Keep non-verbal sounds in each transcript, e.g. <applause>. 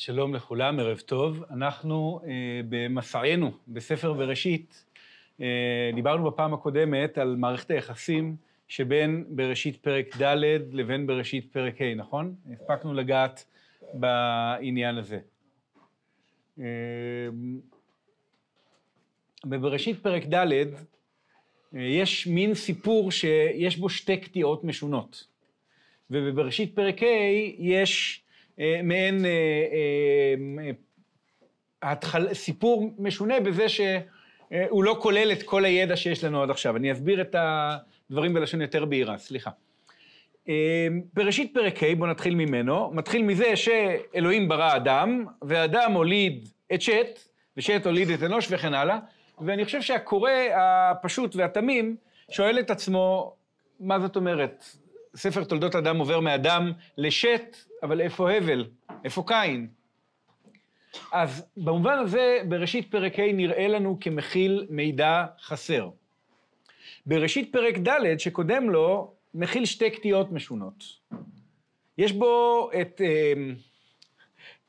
שלום לכולם, ערב טוב. אנחנו אה, במסענו בספר בראשית, אה, דיברנו בפעם הקודמת על מערכת היחסים שבין בראשית פרק ד' לבין בראשית פרק ה', נכון? הספקנו לגעת בעניין הזה. אה, בבראשית פרק ד' אה, יש מין סיפור שיש בו שתי קטיעות משונות. ובבראשית פרק ה' יש מעין אה, אה, סיפור משונה בזה שהוא לא כולל את כל הידע שיש לנו עד עכשיו. אני אסביר את הדברים בלשון יותר בהירה, סליחה. בראשית פרק ה', בואו נתחיל ממנו, מתחיל מזה שאלוהים ברא אדם, ואדם הוליד את שת, ושת הוליד את אנוש וכן הלאה, ואני חושב שהקורא הפשוט והתמים שואל את עצמו, מה זאת אומרת? ספר תולדות אדם עובר מאדם לשת, אבל איפה הבל? איפה קין? אז במובן הזה, בראשית פרק ה' נראה לנו כמכיל מידע חסר. בראשית פרק ד', שקודם לו, מכיל שתי קטיעות משונות. יש בו את אה,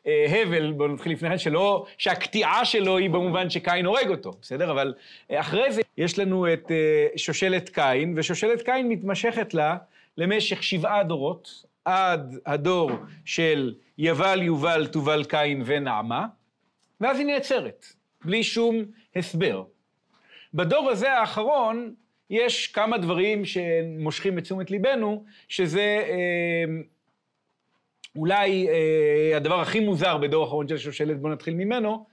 אה, הבל, בואו נתחיל לפני כן, שלא, שהקטיעה שלו היא במובן שקין הורג אותו, בסדר? אבל אה, אחרי זה יש לנו את אה, שושלת קין, ושושלת קין מתמשכת לה למשך שבעה דורות, עד הדור של יבל, יובל, תובל, קין ונעמה, ואז היא נעצרת, בלי שום הסבר. בדור הזה האחרון יש כמה דברים שמושכים את תשומת ליבנו, שזה אה, אולי אה, הדבר הכי מוזר בדור האחרון של שושלת, בואו נתחיל ממנו,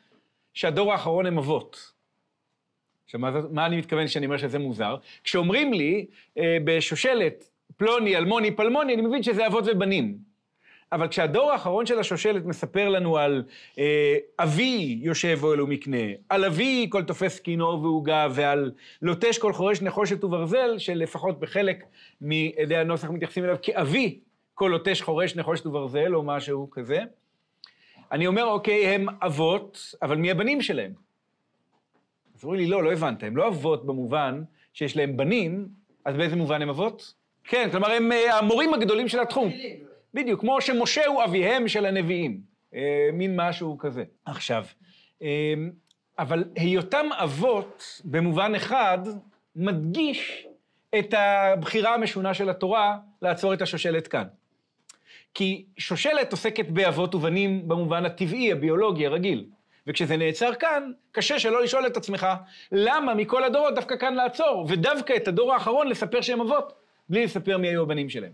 שהדור האחרון הם אבות. עכשיו, מה, מה אני מתכוון כשאני אומר שזה מוזר? כשאומרים לי אה, בשושלת פלוני, אלמוני, פלמוני, אני מבין שזה אבות ובנים. אבל כשהדור האחרון של השושלת מספר לנו על אה, אבי יושב אוהל ומקנה, על אבי כל תופס כינור ועוגה, ועל לוטש כל חורש נחושת וברזל, שלפחות בחלק מעדי הנוסח מתייחסים אליו כאבי כל לוטש חורש נחושת וברזל, או משהו כזה. אני אומר, אוקיי, הם אבות, אבל מי הבנים שלהם? אז אומרים לי, לא, לא הבנת, הם לא אבות במובן שיש להם בנים, אז באיזה מובן הם אבות? כן, כלומר, הם אה, המורים הגדולים של התחום. בדיוק, כמו שמשה הוא אביהם של הנביאים. אה, מין משהו כזה. עכשיו, אה, אבל היותם אבות, במובן אחד, מדגיש את הבחירה המשונה של התורה לעצור את השושלת כאן. כי שושלת עוסקת באבות ובנים במובן הטבעי, הביולוגי, הרגיל. וכשזה נעצר כאן, קשה שלא לשאול את עצמך, למה מכל הדורות דווקא כאן לעצור, ודווקא את הדור האחרון לספר שהם אבות? בלי לספר מי היו הבנים שלהם.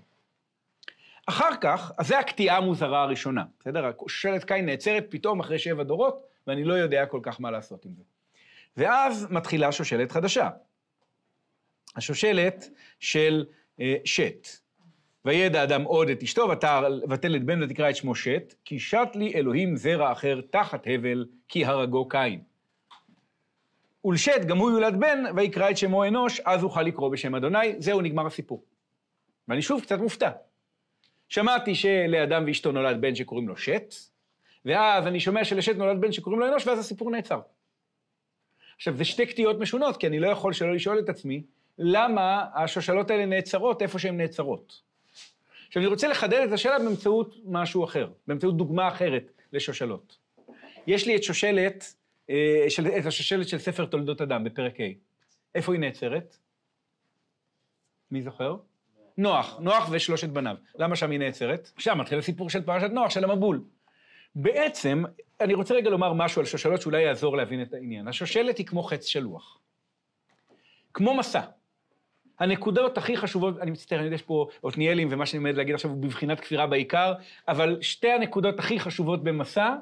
אחר כך, אז זו הקטיעה המוזרה הראשונה, בסדר? השושלת קין נעצרת פתאום אחרי שבע דורות, ואני לא יודע כל כך מה לעשות עם זה. ואז מתחילה שושלת חדשה. השושלת של אה, שת. וידע אדם עוד את אשתו, ותל את בן ותקרא את שמו שת, כי שת לי אלוהים זרע אחר תחת הבל, כי הרגו קין. ולשת גם הוא יולד בן, ויקרא את שמו אנוש, אז אוכל לקרוא בשם אדוני, זהו, נגמר הסיפור. ואני שוב קצת מופתע. שמעתי שלאדם ואשתו נולד בן שקוראים לו שת, ואז אני שומע שלשת נולד בן שקוראים לו אנוש, ואז הסיפור נעצר. עכשיו, זה שתי קטיעות משונות, כי אני לא יכול שלא לשאול את עצמי, למה השושלות האלה נעצרות איפה שהן נעצרות. עכשיו, אני רוצה לחדד את השאלה באמצעות משהו אחר, באמצעות דוגמה אחרת לשושלות. יש לי את שושלת של, את השושלת של ספר תולדות אדם בפרק ה'. איפה היא נעצרת? מי זוכר? נוח, נוח ושלושת בניו. למה שם היא נעצרת? שם מתחיל הסיפור של פרשת נוח, של המבול. בעצם, אני רוצה רגע לומר משהו על שושלות שאולי יעזור להבין את העניין. השושלת היא כמו חץ שלוח. כמו מסע. הנקודות הכי חשובות, אני מצטער, אני יודע, יש פה עתניאלים, ומה שאני עומד להגיד עכשיו הוא בבחינת כפירה בעיקר, אבל שתי הנקודות הכי חשובות במסע,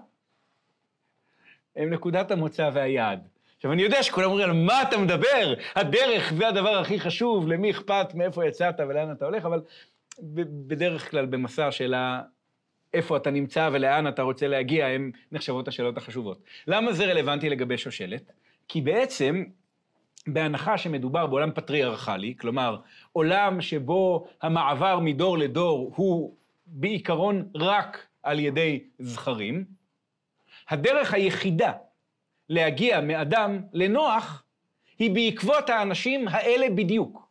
הם נקודת המוצא והיעד. עכשיו, אני יודע שכולם אומרים, על מה אתה מדבר? הדרך זה הדבר הכי חשוב, למי אכפת מאיפה יצאת ולאן אתה הולך, אבל בדרך כלל במסע השאלה איפה אתה נמצא ולאן אתה רוצה להגיע, הן נחשבות השאלות החשובות. למה זה רלוונטי לגבי שושלת? כי בעצם, בהנחה שמדובר בעולם פטריארכלי, כלומר, עולם שבו המעבר מדור לדור הוא בעיקרון רק על ידי זכרים, הדרך היחידה להגיע מאדם לנוח היא בעקבות האנשים האלה בדיוק.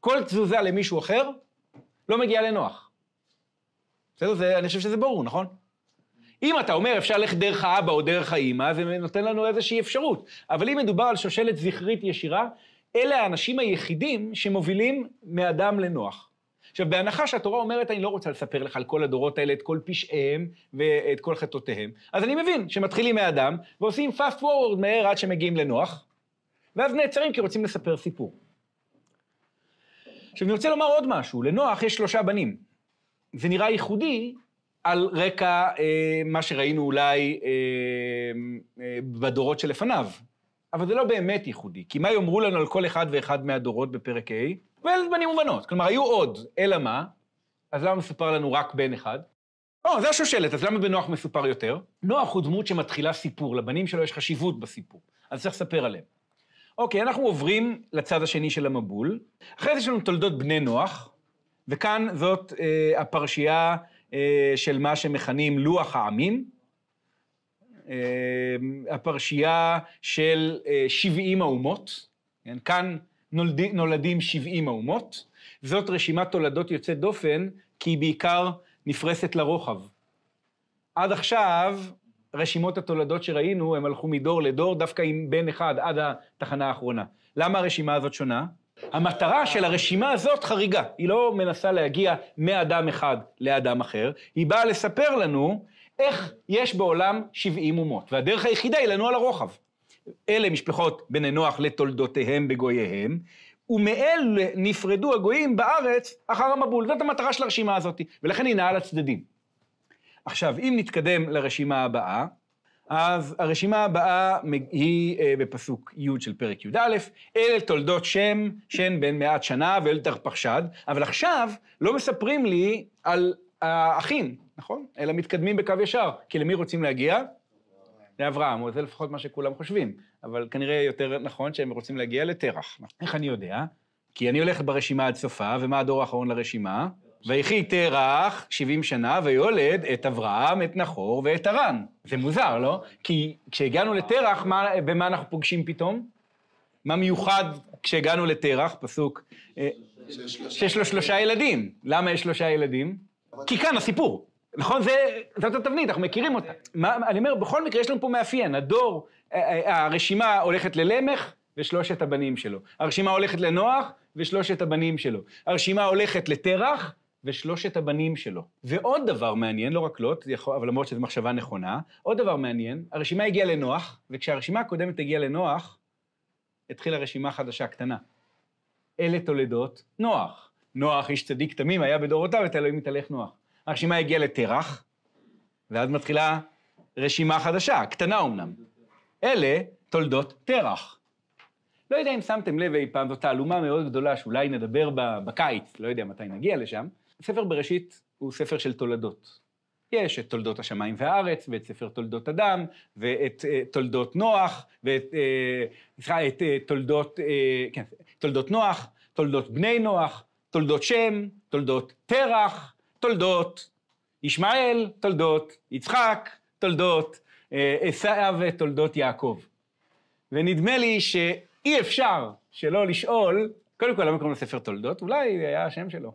כל תזוזה למישהו אחר לא מגיעה לנוח. בסדר? זה, אני חושב שזה ברור, נכון? אם אתה אומר אפשר ללכת דרך האבא או דרך האימא, זה נותן לנו איזושהי אפשרות. אבל אם מדובר על שושלת זכרית ישירה, אלה האנשים היחידים שמובילים מאדם לנוח. עכשיו, בהנחה שהתורה אומרת, אני לא רוצה לספר לך על כל הדורות האלה, את כל פשעיהם ואת כל חטאותיהם, אז אני מבין שמתחילים מאדם ועושים fast forward מהר עד שמגיעים לנוח, ואז נעצרים כי רוצים לספר סיפור. עכשיו, אני רוצה לומר עוד משהו. לנוח יש שלושה בנים. זה נראה ייחודי על רקע אה, מה שראינו אולי אה, אה, בדורות שלפניו. אבל זה לא באמת ייחודי, כי מה יאמרו לנו על כל אחד ואחד מהדורות בפרק ה'? בנים ובנות. כלומר, היו עוד, אלא מה? אז למה מסופר לנו רק בן אחד? או, זה השושלת, אז למה בנוח מסופר יותר? נוח הוא דמות שמתחילה סיפור, לבנים שלו יש חשיבות בסיפור, אז צריך לספר עליהם. אוקיי, אנחנו עוברים לצד השני של המבול. אחרי זה יש לנו תולדות בני נוח, וכאן זאת אה, הפרשייה אה, של מה שמכנים לוח העמים. אה, הפרשייה של אה, 70 האומות. כן? כאן נולד, נולדים 70 האומות. זאת רשימת תולדות יוצאת דופן, כי היא בעיקר נפרסת לרוחב. עד עכשיו, רשימות התולדות שראינו, הם הלכו מדור לדור, דווקא עם בן אחד עד התחנה האחרונה. למה הרשימה הזאת שונה? המטרה של הרשימה הזאת חריגה. היא לא מנסה להגיע מאדם אחד לאדם אחר, היא באה לספר לנו איך יש בעולם 70 אומות, והדרך היחידה היא לנו על הרוחב. אלה משפחות בני נוח לתולדותיהם בגוייהם, ומאלה נפרדו הגויים בארץ אחר המבול. זאת המטרה של הרשימה הזאת, ולכן היא נעה לצדדים. עכשיו, אם נתקדם לרשימה הבאה, אז הרשימה הבאה היא אה, בפסוק י' של פרק י"א, אלה תולדות שם, שן בן מעט שנה ואל תרפחשד, אבל עכשיו לא מספרים לי על האחים, נכון? אלא מתקדמים בקו ישר, כי למי רוצים להגיע? לאברהם, או זה לפחות מה שכולם חושבים, אבל כנראה יותר נכון שהם רוצים להגיע לתרח. איך אני יודע? כי אני הולך ברשימה עד סופה, ומה הדור האחרון לרשימה? ויחי תרח 70 שנה ויולד את אברהם, את נחור ואת הרן. זה מוזר, לא? כי כשהגענו לתרח, מה, במה אנחנו פוגשים פתאום? מה מיוחד כשהגענו לתרח, פסוק, אה, שיש לו שלושה ילדים. למה יש שלושה ילדים? כי כאן הסיפור. נכון? זאת התבנית, אנחנו מכירים אותה. מה, אני אומר, בכל מקרה יש לנו פה מאפיין, הדור, אה, אה, הרשימה הולכת ללמך ושלושת הבנים שלו. הרשימה הולכת לנוח ושלושת הבנים שלו. הרשימה הולכת לתרח ושלושת הבנים שלו. ועוד דבר מעניין, לא רק לוט, אבל למרות שזו מחשבה נכונה, עוד דבר מעניין, הרשימה הגיעה לנוח, וכשהרשימה הקודמת הגיעה לנוח, התחילה רשימה חדשה קטנה. אלה תולדות נוח. נוח, איש צדיק תמים, היה בדורותיו, את אלוהים מתהלך נוח. הרשימה הגיעה לתרח, ואז מתחילה רשימה חדשה, קטנה אמנם. אלה תולדות תרח. לא יודע אם שמתם לב אי פעם, זו תעלומה מאוד גדולה שאולי נדבר בה בקיץ, לא יודע מתי נגיע לשם. ספר בראשית הוא ספר של תולדות. יש את תולדות השמיים והארץ, ואת ספר תולדות אדם, ואת uh, תולדות נוח, ואת, סליחה, uh, את uh, תולדות, uh, כן, תולדות נוח, תולדות בני נוח, תולדות שם, תולדות תרח, תולדות ישמעאל, תולדות יצחק, תולדות עשיו ותולדות יעקב. ונדמה לי שאי אפשר שלא לשאול, קודם כל למה קוראים לספר תולדות? אולי היה השם שלו.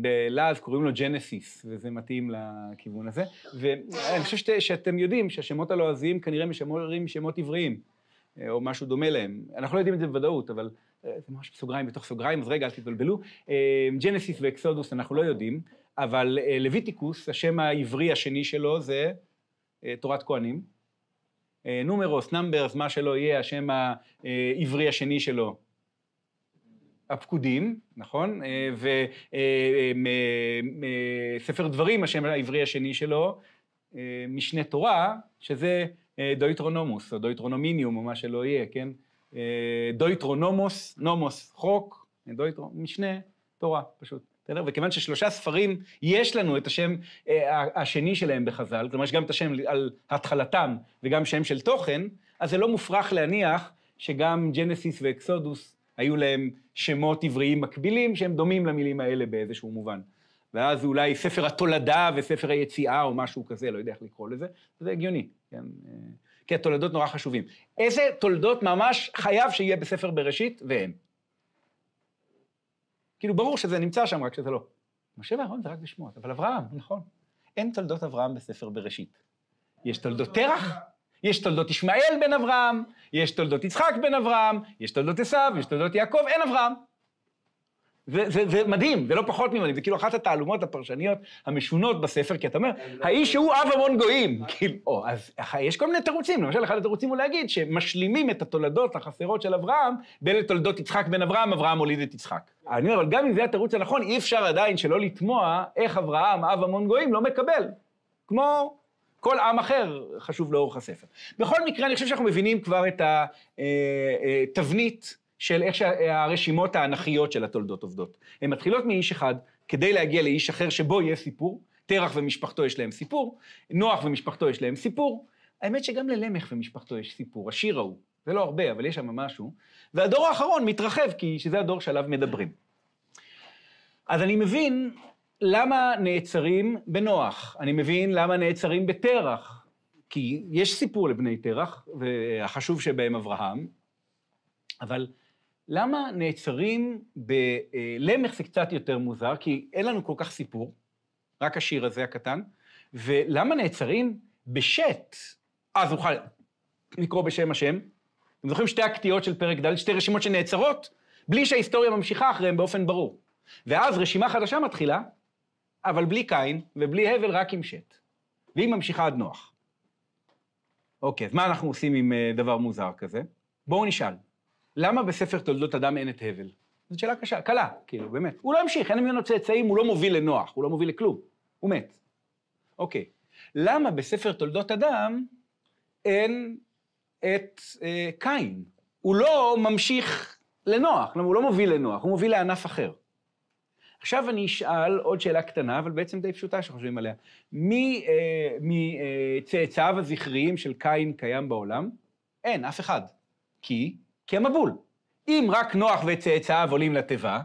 בלעז קוראים לו ג'נסיס, וזה מתאים לכיוון הזה. ואני חושב שאתם יודעים שהשמות הלועזיים כנראה משמרים שמות עבריים, או משהו דומה להם. אנחנו לא יודעים את זה בוודאות, אבל זה ממש בסוגריים בתוך סוגריים, אז רגע, אל תתבלבלו. ג'נסיס ואקסודוס אנחנו לא יודעים, אבל Leviticus, השם העברי השני שלו זה תורת כהנים. נומרוס, Numbers, מה שלא יהיה, השם העברי השני שלו הפקודים, נכון? וספר דברים, השם העברי השני שלו, משנה תורה, שזה דויטרונומוס, או דויטרונומיניום, או מה שלא יהיה, כן? דויטרונומוס, נומוס, חוק, דויטרו, משנה תורה, פשוט. בסדר? וכיוון ששלושה ספרים, יש לנו את השם השני שלהם בחז"ל, כלומר, יש גם את השם על התחלתם וגם שם של תוכן, אז זה לא מופרך להניח שגם ג'נסיס ואקסודוס היו להם שמות עבריים מקבילים שהם דומים למילים האלה באיזשהו מובן. ואז אולי ספר התולדה וספר היציאה או משהו כזה, לא יודע איך לקרוא לזה, זה הגיוני, כן? כי התולדות נורא חשובים. איזה תולדות ממש חייב שיהיה בספר בראשית ואין? כאילו, ברור שזה נמצא שם, רק שזה לא. משה ואהרון זה רק בשמות, אבל אברהם, נכון. אין תולדות אברהם בספר בראשית. יש תולדות תרח, יש תולדות ישמעאל בן אברהם, יש תולדות יצחק בן אברהם, יש תולדות עשיו, יש תולדות יעקב, אין אברהם. זה, זה, זה מדהים, זה לא פחות ממדהים, זה כאילו אחת התעלומות הפרשניות המשונות בספר, כי אתה אומר, האיש הוא אב המון גויים. כאילו, או, אז יש כל מיני תירוצים, למשל אחד התירוצים הוא להגיד שמשלימים את התולדות החסרות של אברהם בין תולדות יצחק בן אברהם, אברהם הוליד את יצחק. אני אומר, אבל גם אם זה התירוץ הנכון, אי אפשר עדיין שלא לתמוה איך אברהם, אב המון גויים, לא מקבל. כמו כל עם אחר חשוב לאורך הספר. בכל מקרה, אני חושב שאנחנו מבינים כבר את התבנית אה, אה, של איך שהרשימות האנכיות של התולדות עובדות. הן מתחילות מאיש אחד כדי להגיע לאיש אחר שבו יהיה סיפור, תרח ומשפחתו יש להם סיפור, נוח ומשפחתו יש להם סיפור. האמת שגם ללמך ומשפחתו יש סיפור, השיר ההוא. זה לא הרבה, אבל יש שם משהו. והדור האחרון מתרחב, כי שזה הדור שעליו מדברים. אז אני מבין למה נעצרים בנוח, אני מבין למה נעצרים בתרח, כי יש סיפור לבני תרח, והחשוב שבהם אברהם, אבל למה נעצרים בלמך זה קצת יותר מוזר, כי אין לנו כל כך סיפור, רק השיר הזה הקטן, ולמה נעצרים בשט? אז נוכל לקרוא בשם השם. אתם זוכרים שתי הקטיעות של פרק ד', שתי רשימות שנעצרות, בלי שההיסטוריה ממשיכה אחריהם באופן ברור. ואז רשימה חדשה מתחילה, אבל בלי קין ובלי הבל, רק עם שט. והיא ממשיכה עד נוח. אוקיי, אז מה אנחנו עושים עם אה, דבר מוזר כזה? בואו נשאל. למה בספר תולדות אדם אין את הבל? זו שאלה קשה, קלה, כאילו, באמת. הוא לא המשיך, אין ממנו צאצאים, הוא לא מוביל לנוח, הוא לא מוביל לכלום, הוא מת. אוקיי. למה בספר תולדות אדם אין את אה, קין? הוא לא ממשיך לנוח, הוא לא מוביל לנוח, הוא מוביל לענף אחר. עכשיו אני אשאל עוד שאלה קטנה, אבל בעצם די פשוטה שחושבים עליה. מי אה, מצאצאיו הזכריים של קין קיים בעולם? אין, אף אחד. כי? כי המבול. אם רק נוח וצאצאיו עולים לתיבה,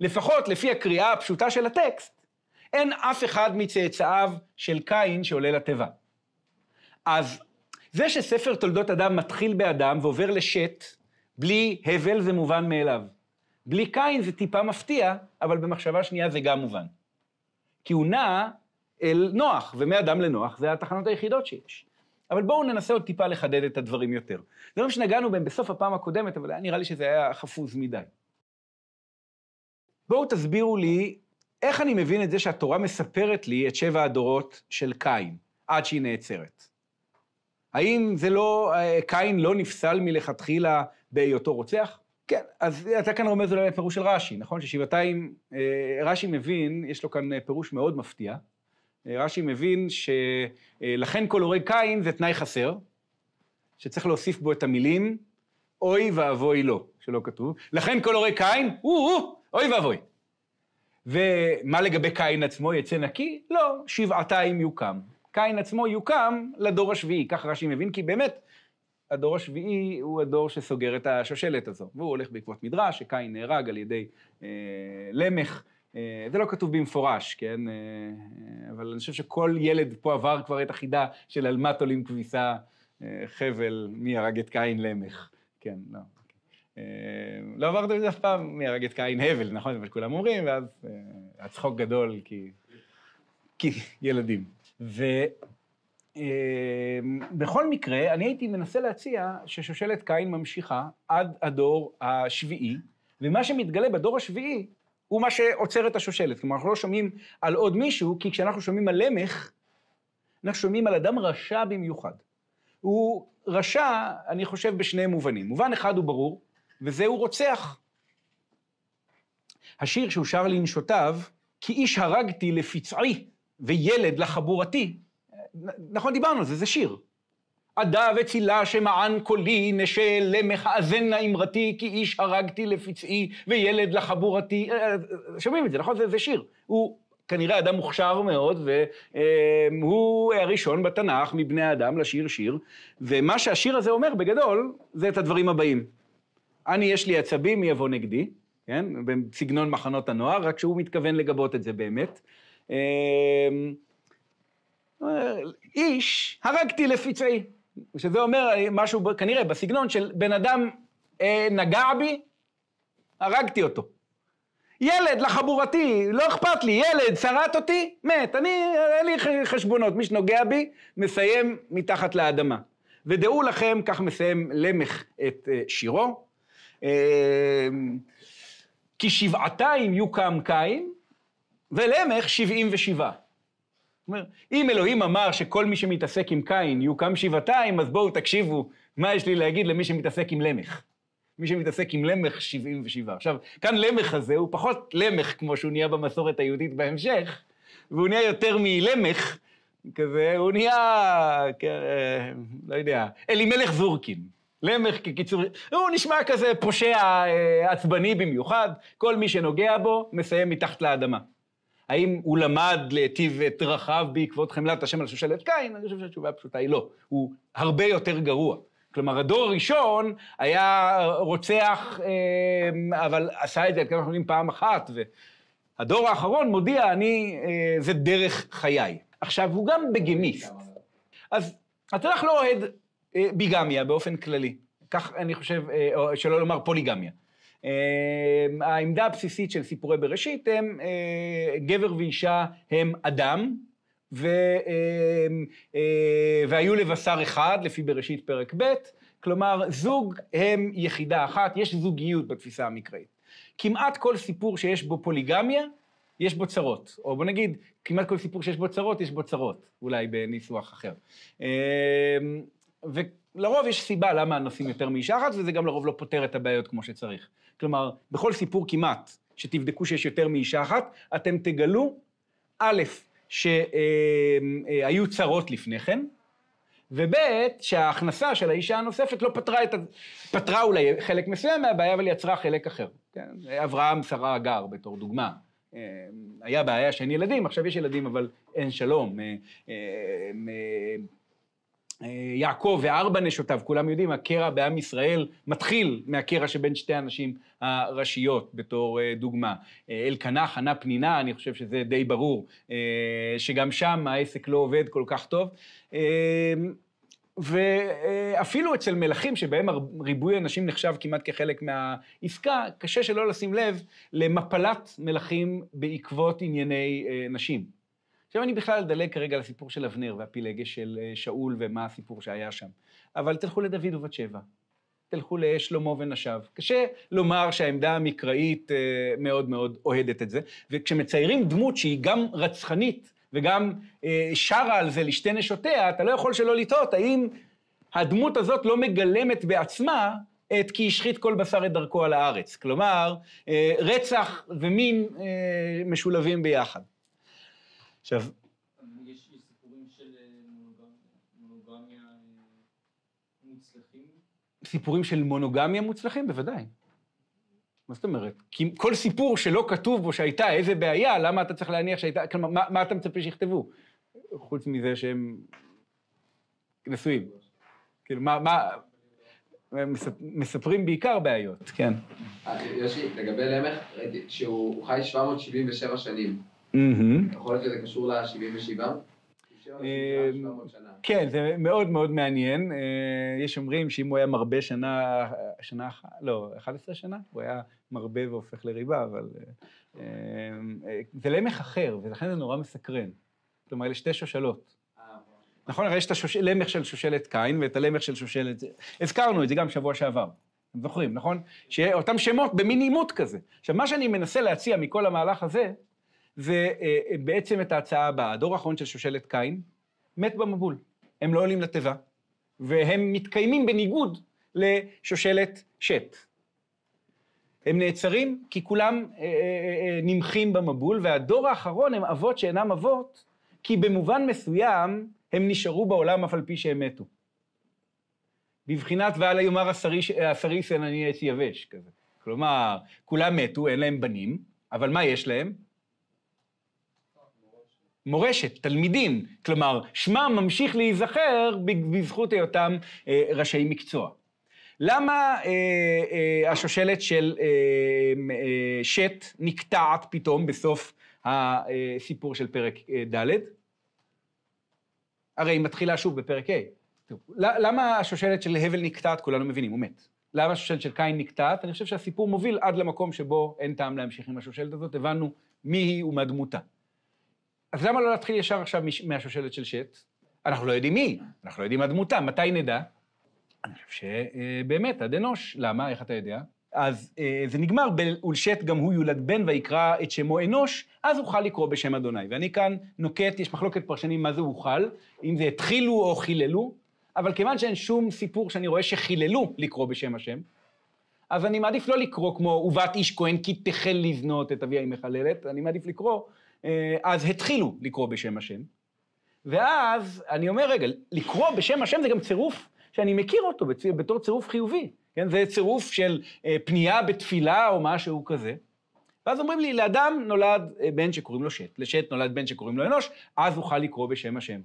לפחות לפי הקריאה הפשוטה של הטקסט, אין אף אחד מצאצאיו של קין שעולה לתיבה. אז זה שספר תולדות אדם מתחיל באדם ועובר לשת, בלי הבל זה מובן מאליו. בלי קין זה טיפה מפתיע, אבל במחשבה שנייה זה גם מובן. כי הוא נע אל נוח, ומאדם לנוח זה התחנות היחידות שיש. אבל בואו ננסה עוד טיפה לחדד את הדברים יותר. דברים שנגענו בהם בסוף הפעם הקודמת, אבל נראה לי שזה היה חפוז מדי. בואו תסבירו לי איך אני מבין את זה שהתורה מספרת לי את שבע הדורות של קין, עד שהיא נעצרת. האם זה לא, אה, קין לא נפסל מלכתחילה בהיותו רוצח? כן, אז אתה כאן רומז אולי לפירוש של רש"י, נכון? ששבעתיים, אה, רש"י מבין, יש לו כאן פירוש מאוד מפתיע. אה, רש"י מבין שלכן כל הורג קין זה תנאי חסר, שצריך להוסיף בו את המילים אוי ואבוי לו, שלא כתוב. לכן כל הורג קין, או-הו, אוי ואבוי. ומה לגבי קין עצמו, יצא נקי? לא, שבעתיים יוקם. קין עצמו יוקם לדור השביעי, כך רש"י מבין, כי באמת, הדור השביעי הוא הדור שסוגר את השושלת הזו, והוא הולך בעקבות מדרש, שקין נהרג על ידי אה, למך. אה, זה לא כתוב במפורש, כן? אה, אה, אבל אני חושב שכל ילד פה עבר כבר את החידה של על מה תולים כביסה, חבל, מי הרג את קין למך. כן, לא. לא עברתם את זה אף פעם, מי הרג את קין הבל, נכון? זה מה שכולם אומרים, ואז הצחוק גדול, כי... כי ילדים. ובכל מקרה, אני הייתי מנסה להציע ששושלת קין ממשיכה עד הדור השביעי, ומה שמתגלה בדור השביעי הוא מה שעוצר את השושלת. כלומר, אנחנו לא שומעים על עוד מישהו, כי כשאנחנו שומעים על למך, אנחנו שומעים על אדם רשע במיוחד. הוא רשע, אני חושב, בשני מובנים. מובן אחד הוא ברור, וזה הוא רוצח. השיר שהוא שר לנשותיו, כי איש הרגתי לפצעי וילד לחבורתי, נכון, דיברנו על זה, זה שיר. עדה וצילה שמען קולי, נשה למך אזנה אמרתי, כי איש הרגתי לפצעי וילד לחבורתי. אה, שומעים את זה, נכון? זה, זה שיר. הוא כנראה אדם מוכשר מאוד, והוא הראשון בתנ"ך מבני האדם לשיר שיר, ומה שהשיר הזה אומר בגדול, זה את הדברים הבאים. אני, יש לי עצבים, מי יבוא נגדי, כן? בסגנון מחנות הנוער, רק שהוא מתכוון לגבות את זה באמת. אה, איש, הרגתי לפצעי. שזה אומר משהו כנראה בסגנון של בן אדם אה, נגע בי, הרגתי אותו. ילד לחבורתי, לא אכפת לי, ילד, שרט אותי, מת. אני, אין לי חשבונות, מי שנוגע בי, מסיים מתחת לאדמה. ודעו לכם, כך מסיים למך את אה, שירו, אה, כי שבעתיים יוקם קין, ולמך שבעים ושבעה. אומר, אם אלוהים אמר שכל מי שמתעסק עם קין יוקם שבעתיים, אז בואו תקשיבו מה יש לי להגיד למי שמתעסק עם למך. מי שמתעסק עם למך, 77. עכשיו, כאן למך הזה הוא פחות למך כמו שהוא נהיה במסורת היהודית בהמשך, והוא נהיה יותר מלמך, כזה, הוא נהיה, אה, לא יודע, אלימלך זורקין. למך כקיצור, הוא נשמע כזה פושע אה, עצבני במיוחד, כל מי שנוגע בו מסיים מתחת לאדמה. האם הוא למד להיטיב את דרכיו בעקבות חמלת השם על שושלת קין? אני חושב שהתשובה הפשוטה היא לא. הוא הרבה יותר גרוע. כלומר, הדור הראשון היה רוצח, אה, אבל עשה את זה, כמו שאנחנו פעם אחת, והדור האחרון מודיע, אני, אה, זה דרך חיי. עכשיו, הוא גם בגמיסט. אז התנ"ך לא אוהד אה, ביגמיה באופן כללי. כך אני חושב, שלא לומר פוליגמיה. העמדה הבסיסית של סיפורי בראשית הם גבר ואישה הם אדם, ו, אה, והיו לבשר אחד, לפי בראשית פרק ב', כלומר, זוג הם יחידה אחת, יש זוגיות בתפיסה המקראית. כמעט כל סיפור שיש בו פוליגמיה, יש בו צרות. או בוא נגיד, כמעט כל סיפור שיש בו צרות, יש בו צרות, אולי בניסוח אחר. אמ, ולרוב יש סיבה למה נושאים יותר מאישה אחת, וזה גם לרוב לא פותר את הבעיות כמו שצריך. כלומר, בכל סיפור כמעט, שתבדקו שיש יותר מאישה אחת, אתם תגלו, א', שהיו צרות לפני כן, וב' שההכנסה של האישה הנוספת לא פתרה את ה... פתרה אולי חלק מסוים מהבעיה, אבל יצרה חלק אחר. כן? אברהם, שרה, הגר, בתור דוגמה. היה בעיה שאין ילדים, עכשיו יש ילדים, אבל אין שלום. יעקב וארבע נשותיו, כולם יודעים, הקרע בעם ישראל מתחיל מהקרע שבין שתי הנשים הראשיות בתור אה, דוגמה. אה, אלקנה, חנה פנינה, אני חושב שזה די ברור, אה, שגם שם העסק לא עובד כל כך טוב. ואפילו אצל מלכים, שבהם ריבוי אנשים נחשב כמעט כחלק מהעסקה, קשה שלא לשים לב למפלת מלכים בעקבות ענייני נשים. עכשיו אני בכלל אדלג כרגע על הסיפור של אבנר והפילגש של אה, שאול ומה הסיפור שהיה שם. אבל תלכו לדוד ובת שבע, תלכו לשלמה ונשיו. קשה לומר שהעמדה המקראית אה, מאוד מאוד אוהדת את זה, וכשמציירים דמות שהיא גם רצחנית וגם אה, שרה על זה לשתי נשותיה, אתה לא יכול שלא לטעות האם הדמות הזאת לא מגלמת בעצמה את כי השחית כל בשר את דרכו על הארץ. כלומר, רצח ומין משולבים ביחד. עכשיו... יש סיפורים של אה, מונוגמיה אה, מוצלחים? סיפורים של מונוגמיה מוצלחים? בוודאי. מה זאת אומרת? כי כל סיפור שלא כתוב בו שהייתה איזה בעיה, למה אתה צריך להניח שהייתה... כלומר, מה, מה אתה מצפה שיכתבו? חוץ מזה שהם נשואים. כאילו, מה... מה... מספרים בעיקר בעיות, כן. אה, יושי, לגבי למך, ראיתי שהוא חי 777 שנים. יכול להיות שזה קשור ל-77? אמ, כן, זה מאוד מאוד מעניין. אה, יש אומרים שאם הוא היה מרבה שנה, שנה, לא, 11 שנה, הוא היה מרבה והופך לריבה, אבל... אה, אה, זה למך אחר, ולכן זה נורא מסקרן. כלומר, אלה שתי שושלות. נכון, הרי יש את הלמך של שושלת קין ואת הלמך של שושלת... הזכרנו את זה גם שבוע שעבר. אתם זוכרים, נכון? שאותם שמות במין עימות כזה. עכשיו, מה שאני מנסה להציע מכל המהלך הזה, ובעצם אה, את ההצעה הבאה. הדור האחרון של שושלת קין מת במבול. הם לא עולים לתיבה, והם מתקיימים בניגוד לשושלת שת. הם נעצרים כי כולם אה, אה, נמחים במבול, והדור האחרון הם אבות שאינם אבות, כי במובן מסוים הם נשארו בעולם אף על פי שהם מתו. בבחינת ואללה יאמר הסריסן אני עץ יבש כזה. כלומר, כולם מתו, אין להם בנים, אבל מה יש להם? מורשת, תלמידים, כלומר, שמם ממשיך להיזכר בזכות היותם אה, ראשי מקצוע. למה אה, אה, השושלת של אה, אה, שת נקטעת פתאום בסוף הסיפור של פרק אה, ד'? הרי היא מתחילה שוב בפרק ה'. למה השושלת של הבל נקטעת? כולנו מבינים, הוא מת. למה השושלת של קין נקטעת? אני חושב שהסיפור מוביל עד למקום שבו אין טעם להמשיך עם השושלת הזאת, הבנו מי היא ומה דמותה. אז למה לא להתחיל ישר עכשיו מהשושלת של שת? אנחנו לא יודעים מי, אנחנו לא יודעים מה דמותה, מתי נדע? אני חושב שבאמת, עד אנוש. למה? איך אתה יודע? אז אה, זה נגמר ב"ולשת גם הוא יולד בן ויקרא את שמו אנוש", אז אוכל לקרוא בשם אדוני. ואני כאן נוקט, יש מחלוקת פרשנים מה זה אוכל, אם זה התחילו או חיללו, אבל כיוון שאין שום סיפור שאני רואה שחיללו לקרוא בשם השם, אז אני מעדיף לא לקרוא כמו "ובת איש כהן כי תחל לזנות את אביה היא מחללת", אני מעדיף לקרוא, אז התחילו לקרוא בשם השם. ואז אני אומר, רגע, לקרוא בשם השם זה גם צירוף שאני מכיר אותו בתור צירוף חיובי. כן? זה צירוף של אה, פנייה בתפילה או משהו כזה. ואז אומרים לי, לאדם נולד אה, בן שקוראים לו שת, לשת נולד בן שקוראים לו אנוש, אז אוכל לקרוא בשם השם.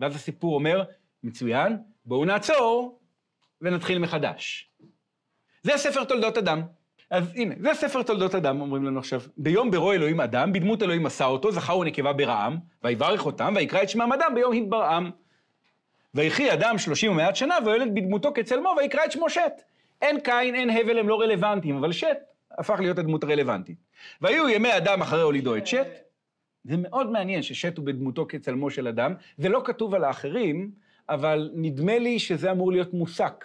ואז הסיפור אומר, מצוין, בואו נעצור ונתחיל מחדש. זה ספר תולדות אדם. אז הנה, זה ספר תולדות אדם, אומרים לנו עכשיו. ביום ברוא אלוהים אדם, בדמות אלוהים עשה אותו, זכר ונקבה ברעם, ויברך אותם, ויקרא את שמם אדם ביום התברעם. ויחי אדם שלושים ומעט שנה, ויולד בדמותו כצלמו, ויקרא את שמו שת. אין קין, אין הבל, הם לא רלוונטיים, אבל שת הפך להיות הדמות הרלוונטית. והיו ימי אדם אחרי הולידו את שת. זה מאוד מעניין ששת הוא בדמותו כצלמו של אדם. זה לא כתוב על האחרים, אבל נדמה לי שזה אמור להיות מוסק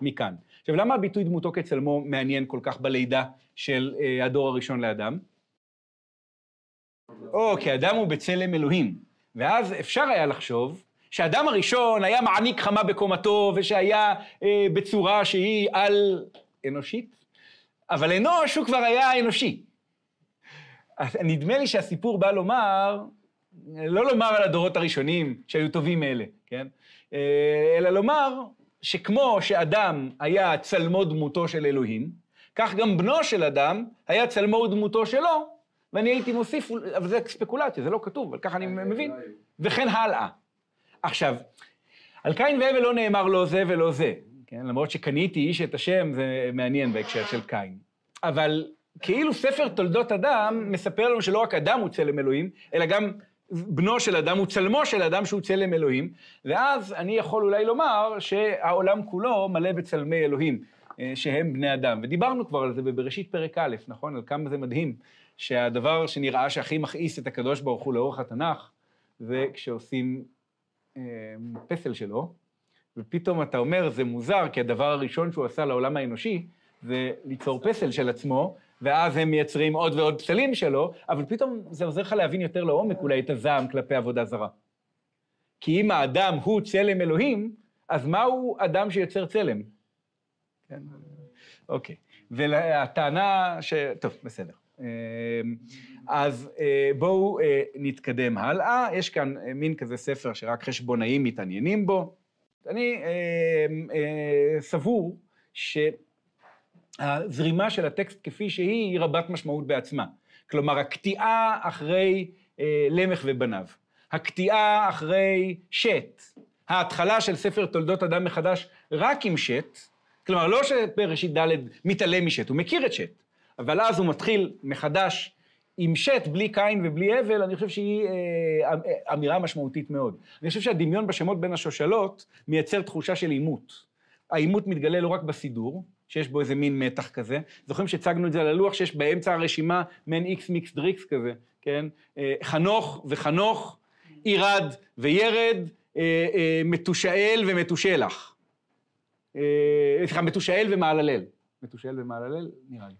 מכאן. עכשיו, למה הביטוי דמותו כצלמו מעניין כל כך בלידה של אה, הדור הראשון לאדם? או, כי אדם הוא בצלם אלוהים. ואז אפשר היה לחשוב שהאדם הראשון היה מעניק חמה בקומתו, ושהיה אה, בצורה שהיא על-אנושית, אבל אנוש הוא כבר היה אנושי. נדמה לי שהסיפור בא לומר, לא לומר על הדורות הראשונים שהיו טובים מאלה, כן? אה, אלא לומר שכמו שאדם היה צלמו דמותו של אלוהים, כך גם בנו של אדם היה צלמו דמותו שלו, ואני הייתי מוסיף, אבל זה ספקולציה, זה לא כתוב, אבל ככה אני מבין, וכן הלאה. עכשיו, על קין והבל לא נאמר לא זה ולא זה, כן? למרות שקניתי איש את השם, זה מעניין בהקשר של קין. אבל כאילו ספר תולדות אדם מספר לנו שלא רק אדם הוא צלם אלוהים, אלא גם בנו של אדם הוא צלמו של אדם שהוא צלם אלוהים, ואז אני יכול אולי לומר שהעולם כולו מלא בצלמי אלוהים, אה, שהם בני אדם. ודיברנו כבר על זה בבראשית פרק א', נכון? על כמה זה מדהים, שהדבר שנראה שהכי מכעיס את הקדוש ברוך הוא לאורך התנ"ך, זה כשעושים אה, פסל שלו, ופתאום אתה אומר, זה מוזר, כי הדבר הראשון שהוא עשה לעולם האנושי, זה ליצור פסל של עצמו, ואז הם מייצרים עוד ועוד פסלים שלו, אבל פתאום זה עוזר לך להבין יותר לעומק אולי את הזעם כלפי עבודה זרה. כי אם האדם הוא צלם אלוהים, אז מהו אדם שיוצר צלם? כן, אוקיי. והטענה ש... טוב, בסדר. אמ, אז אה, בואו אה, נתקדם הלאה. יש כאן אה, מין כזה ספר שרק חשבונאים מתעניינים בו. אני סבור שהזרימה של הטקסט כפי שהיא, היא רבת משמעות בעצמה. כלומר, הקטיעה אחרי למך ובניו, הקטיעה אחרי שת, ההתחלה של ספר תולדות אדם מחדש רק עם שת, כלומר, לא שבראשית ד' מתעלם משת, הוא מכיר את שת. אבל אז הוא מתחיל מחדש עם שת, בלי קין ובלי הבל, אני חושב שהיא אה, אה, אמירה משמעותית מאוד. אני חושב שהדמיון בשמות בין השושלות מייצר תחושה של עימות. העימות מתגלה לא רק בסידור, שיש בו איזה מין מתח כזה. זוכרים שהצגנו את זה על הלוח, שיש באמצע הרשימה מעין איקס מיקס דריקס כזה, כן? אה, חנוך וחנוך, ירד וירד, אה, אה, מתושאל ומתושלח. סליחה, מתושאל ומעללל. מתושאל ומעללל, נראה לי.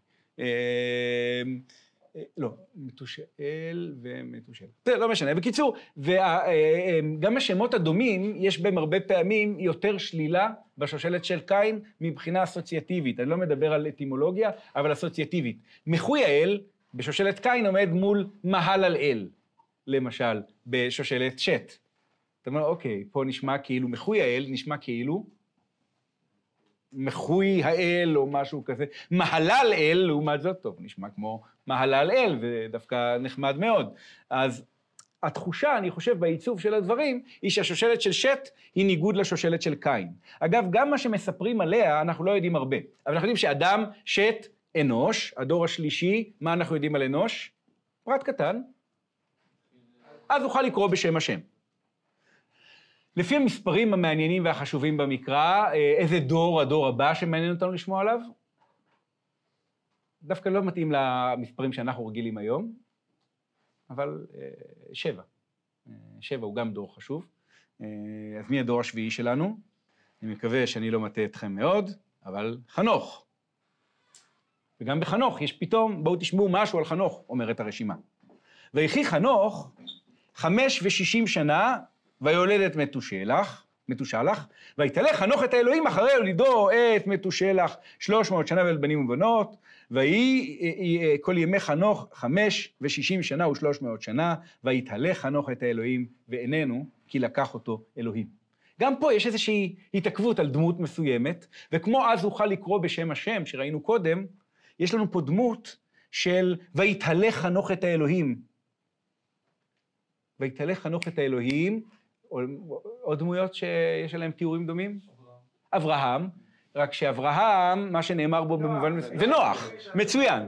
אה, לא, מתושאל ומתושאל. זה לא משנה. בקיצור, וגם השמות הדומים, יש בהם הרבה פעמים יותר שלילה בשושלת של קין מבחינה אסוציאטיבית. אני לא מדבר על אטימולוגיה, אבל אסוציאטיבית. מחוי האל, בשושלת קין עומד מול מהל אל, למשל, בשושלת שת. אתה אומר, אוקיי, פה נשמע כאילו מחוי האל, נשמע כאילו מחוי האל או משהו כזה. מהלל אל, לעומת זאת, טוב, נשמע כמו מהלל אל, ודווקא נחמד מאוד. אז התחושה, אני חושב, בעיצוב של הדברים, היא שהשושלת של שת היא ניגוד לשושלת של קין. אגב, גם מה שמספרים עליה, אנחנו לא יודעים הרבה. אבל אנחנו יודעים שאדם, שת, אנוש, הדור השלישי, מה אנחנו יודעים על אנוש? פרט קטן. אז נוכל לקרוא בשם השם. לפי המספרים המעניינים והחשובים במקרא, אה, איזה דור הדור הבא שמעניין אותנו לשמוע עליו? דווקא לא מתאים למספרים שאנחנו רגילים היום, אבל אה, שבע. אה, שבע הוא גם דור חשוב. אז מי הדור השביעי שלנו? אני מקווה שאני לא מטעה אתכם מאוד, אבל חנוך. וגם בחנוך יש פתאום, בואו תשמעו משהו על חנוך, אומרת הרשימה. ויחי חנוך חמש ושישים שנה ויולד את מתושלח, מתושלח, ויתהלך חנוך את האלוהים אחרי הולידו את מתושלח שלוש מאות שנה ואל בנים ובנות, ויהי כל ימי חנוך חמש ושישים שנה ושלוש מאות שנה, ויתהלך חנוך את האלוהים ואיננו, כי לקח אותו אלוהים. גם פה יש איזושהי התעכבות על דמות מסוימת, וכמו אז אוכל לקרוא בשם השם שראינו קודם, יש לנו פה דמות של ויתהלך חנוך את האלוהים. ויתהלך חנוך את האלוהים, עוד דמויות שיש עליהן תיאורים דומים? אברהם, רק שאברהם, מה שנאמר בו במובן מסוים, ונוח, מצוין.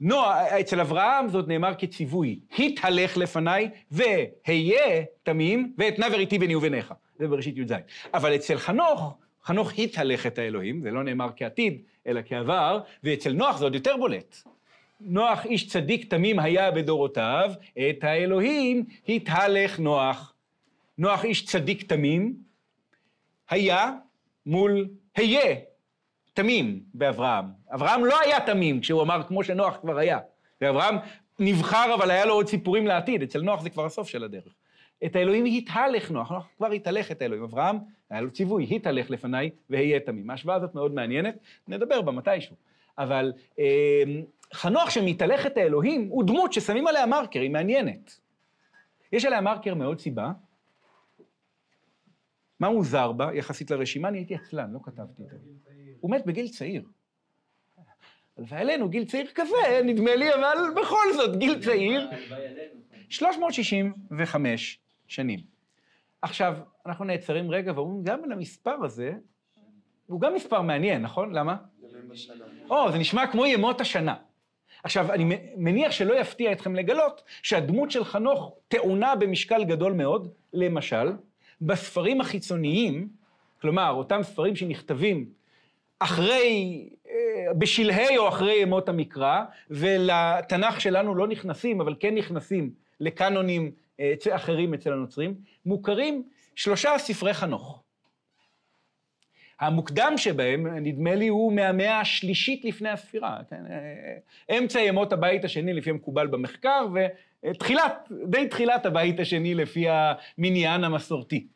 נוח, אצל אברהם זאת נאמר כציווי, התהלך לפניי והיה תמים ואתנה וריתי ביני וביניך. זה בראשית י"ז. אבל אצל חנוך, חנוך התהלך את האלוהים, זה לא נאמר כעתיד, אלא כעבר, ואצל נוח זה עוד יותר בולט. נוח איש צדיק תמים היה בדורותיו, את האלוהים התהלך נוח. נוח איש צדיק תמים, היה מול היה תמים באברהם. אברהם לא היה תמים כשהוא אמר כמו שנוח כבר היה. ואברהם נבחר אבל היה לו עוד סיפורים לעתיד, אצל נוח זה כבר הסוף של הדרך. את האלוהים התהלך נוח, נוח כבר התהלך את האלוהים. אברהם, היה לו ציווי, התהלך לפניי והיה תמים. ההשוואה הזאת מאוד מעניינת, נדבר בה מתישהו. אבל אה, חנוך שמתהלך את האלוהים הוא דמות ששמים עליה מרקר, היא מעניינת. יש עליה מרקר מעוד סיבה. מה מוזר בה יחסית לרשימה? אני הייתי עצלן, לא כתבתי את זה. הוא מת בגיל צעיר. הלוואי עלינו, גיל צעיר כזה, נדמה לי, אבל בכל זאת, גיל צעיר. 365 שנים. עכשיו, אנחנו נעצרים רגע ואומרים, גם על המספר הזה, הוא גם מספר מעניין, נכון? למה? או, זה נשמע כמו ימות השנה. עכשיו, אני מניח שלא יפתיע אתכם לגלות שהדמות של חנוך טעונה במשקל גדול מאוד, למשל, בספרים החיצוניים, כלומר, אותם ספרים שנכתבים אחרי, אה, בשלהי או אחרי ימות המקרא, ולתנ"ך שלנו לא נכנסים, אבל כן נכנסים לקאנונים אה, אחרים אצל הנוצרים, מוכרים שלושה ספרי חנוך. המוקדם שבהם, נדמה לי, הוא מהמאה השלישית לפני הספירה. כן? אה, אמצע ימות הבית השני לפי המקובל במחקר, ותחילת, די תחילת הבית השני לפי המניין המסורתי.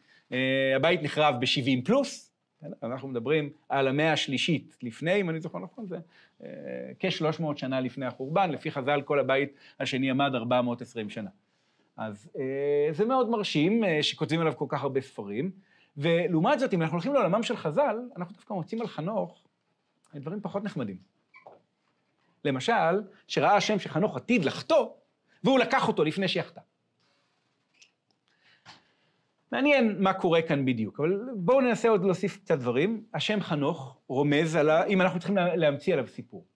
הבית נחרב ב-70 פלוס, כן? אנחנו מדברים על המאה השלישית לפני, אם אני זוכר נכון, זה כ-300 שנה לפני החורבן, לפי חז"ל כל הבית השני עמד 420 שנה. אז אה, זה מאוד מרשים אה, שכותבים עליו כל כך הרבה ספרים, ולעומת זאת, אם אנחנו הולכים לעולמם של חז"ל, אנחנו דווקא מוצאים על חנוך דברים פחות נחמדים. למשל, שראה השם שחנוך עתיד לחטוא, והוא לקח אותו לפני שיחטא. מעניין מה קורה כאן בדיוק, אבל בואו ננסה עוד להוסיף קצת דברים. השם חנוך רומז על ה... אם אנחנו צריכים להמציא עליו סיפור.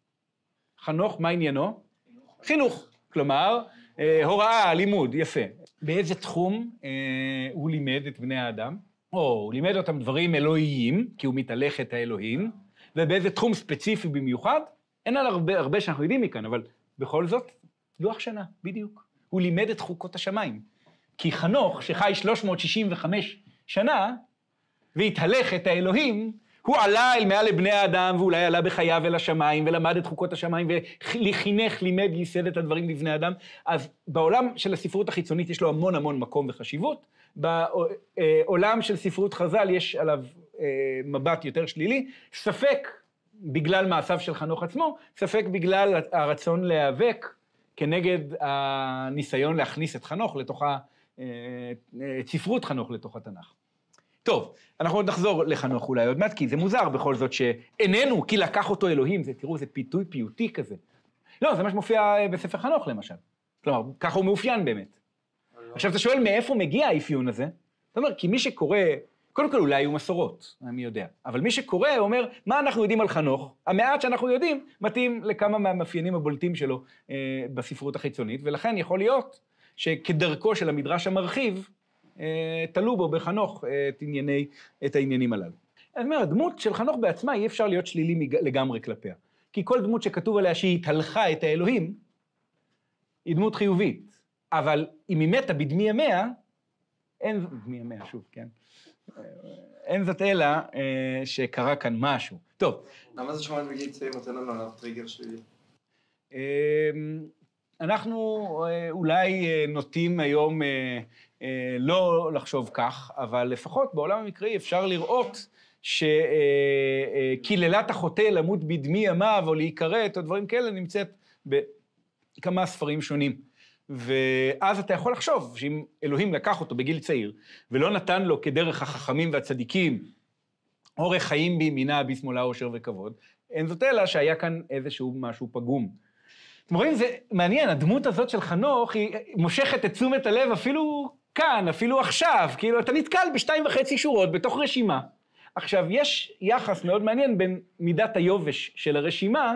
חנוך, מה עניינו? חינוך. חינוך. כלומר, אה, הוראה, לימוד, יפה. באיזה תחום אה, הוא לימד את בני האדם? או, הוא לימד אותם דברים אלוהיים, כי הוא מתהלך את האלוהים, ובאיזה תחום ספציפי במיוחד? אין על הרבה, הרבה שאנחנו יודעים מכאן, אבל בכל זאת, לוח שנה, בדיוק. הוא לימד את חוקות השמיים. כי חנוך, שחי 365 שנה, והתהלך את האלוהים, הוא עלה אל מעל לבני האדם, ואולי עלה בחייו אל השמיים, ולמד את חוקות השמיים, וחינך, לימד, ייסד את הדברים לבני אדם. אז בעולם של הספרות החיצונית יש לו המון המון מקום וחשיבות. בעולם של ספרות חז"ל יש עליו אה, מבט יותר שלילי. ספק בגלל מעשיו של חנוך עצמו, ספק בגלל הרצון להיאבק כנגד הניסיון להכניס את חנוך לתוך ה... אה, את ספרות חנוך לתוך התנ"ך. טוב, אנחנו עוד נחזור לחנוך אולי עוד מעט, כי זה מוזר בכל זאת שאיננו, כי לקח אותו אלוהים, זה, תראו, זה פיתוי פיוטי כזה. לא, זה מה שמופיע אה, בספר חנוך למשל. כלומר, ככה הוא מאופיין באמת. עכשיו, אתה שואל מאיפה מגיע האפיון הזה? זאת אומרת, כי מי שקורא, קודם כל אולי היו מסורות, מי יודע, אבל מי שקורא אומר, מה אנחנו יודעים על חנוך? המעט שאנחנו יודעים מתאים לכמה מהמאפיינים הבולטים שלו אה, בספרות החיצונית, ולכן יכול להיות שכדרכו של המדרש המרחיב, אה, תלו בו בחנוך את, ענייני, את העניינים הללו. אני אומר, הדמות של חנוך בעצמה, אי אפשר להיות שלילי לגמרי כלפיה. כי כל דמות שכתוב עליה שהיא התהלכה את האלוהים, היא דמות חיובית. אבל אם היא מתה בדמי ימיה, אין, דמי ימיה, שוב, כן? אין זאת אלא אה, שקרה כאן משהו. טוב. למה זה שומעת בגיל צעיר נותן לנו עליו טריגר שלילי? אנחנו אה, אולי אה, נוטים היום לא לחשוב כך, אבל לפחות בעולם המקראי אפשר לראות שקללת החוטא למות בדמי ימיו או להיכרת או דברים כאלה נמצאת בכמה ספרים שונים. ואז אתה יכול לחשוב שאם אלוהים לקח אותו בגיל צעיר ולא נתן לו כדרך החכמים והצדיקים אורך חיים בימינה, בשמאלה, עושר וכבוד, אין זאת אלא שהיה כאן איזשהו משהו פגום. אתם רואים, זה מעניין, הדמות הזאת של חנוך היא מושכת את תשומת הלב אפילו כאן, אפילו עכשיו, כאילו אתה נתקל בשתיים וחצי שורות בתוך רשימה. עכשיו, יש יחס מאוד מעניין בין מידת היובש של הרשימה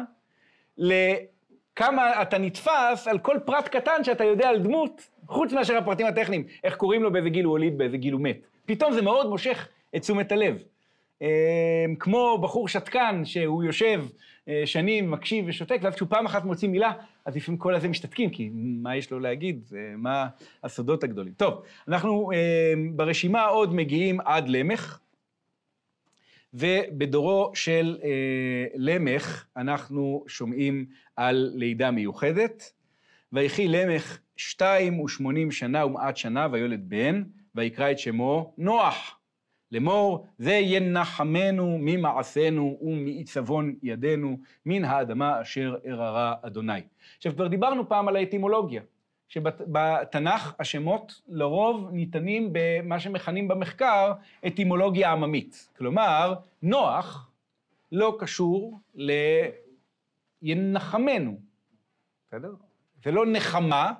לכמה אתה נתפס על כל פרט קטן שאתה יודע על דמות, חוץ מאשר הפרטים הטכניים, איך קוראים לו, באיזה גיל הוא הוליד, באיזה גיל הוא מת. פתאום זה מאוד מושך את תשומת הלב. אמ, כמו בחור שתקן שהוא יושב אה, שנים, מקשיב ושותק, ואז כשהוא פעם אחת מוציא מילה, אז לפעמים כל הזה משתתקים, כי מה יש לו להגיד, מה הסודות הגדולים. טוב, אנחנו אמ, ברשימה עוד מגיעים עד למך, ובדורו של אה, למך אנחנו שומעים על לידה מיוחדת. ויחי למך שתיים ושמונים שנה ומעט שנה ויולד בן, ויקרא את שמו נוח. לאמור, זה ינחמנו ממעשינו ומעיצבון ידינו, מן האדמה אשר אררה אדוני. עכשיו, כבר דיברנו פעם על האטימולוגיה, שבתנ"ך השמות לרוב ניתנים במה שמכנים במחקר אטימולוגיה עממית. כלומר, נוח לא קשור לינחמנו, בסדר? זה לא נחמה,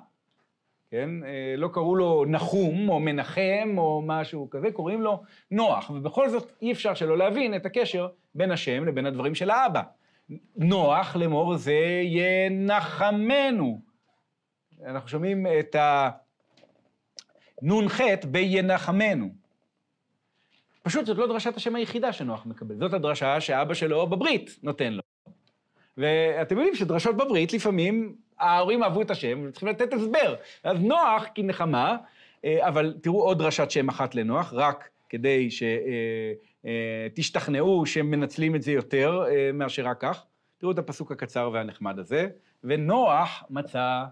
כן? אה, לא קראו לו נחום או מנחם או משהו כזה, קוראים לו נוח, ובכל זאת אי אפשר שלא להבין את הקשר בין השם לבין הדברים של האבא. נוח לאמור זה ינחמנו. אנחנו שומעים את הנ"ח בינחמנו. פשוט זאת לא דרשת השם היחידה שנוח מקבל, זאת הדרשה שאבא שלו בברית נותן לו. ואתם יודעים שדרשות בברית לפעמים ההורים אהבו את השם, וצריכים לתת הסבר. אז נוח כנחמה, אה, אבל תראו עוד דרשת שם אחת לנוח, רק כדי שתשתכנעו אה, שהם מנצלים את זה יותר אה, מאשר רק כך. תראו את הפסוק הקצר והנחמד הזה, ונוח מצא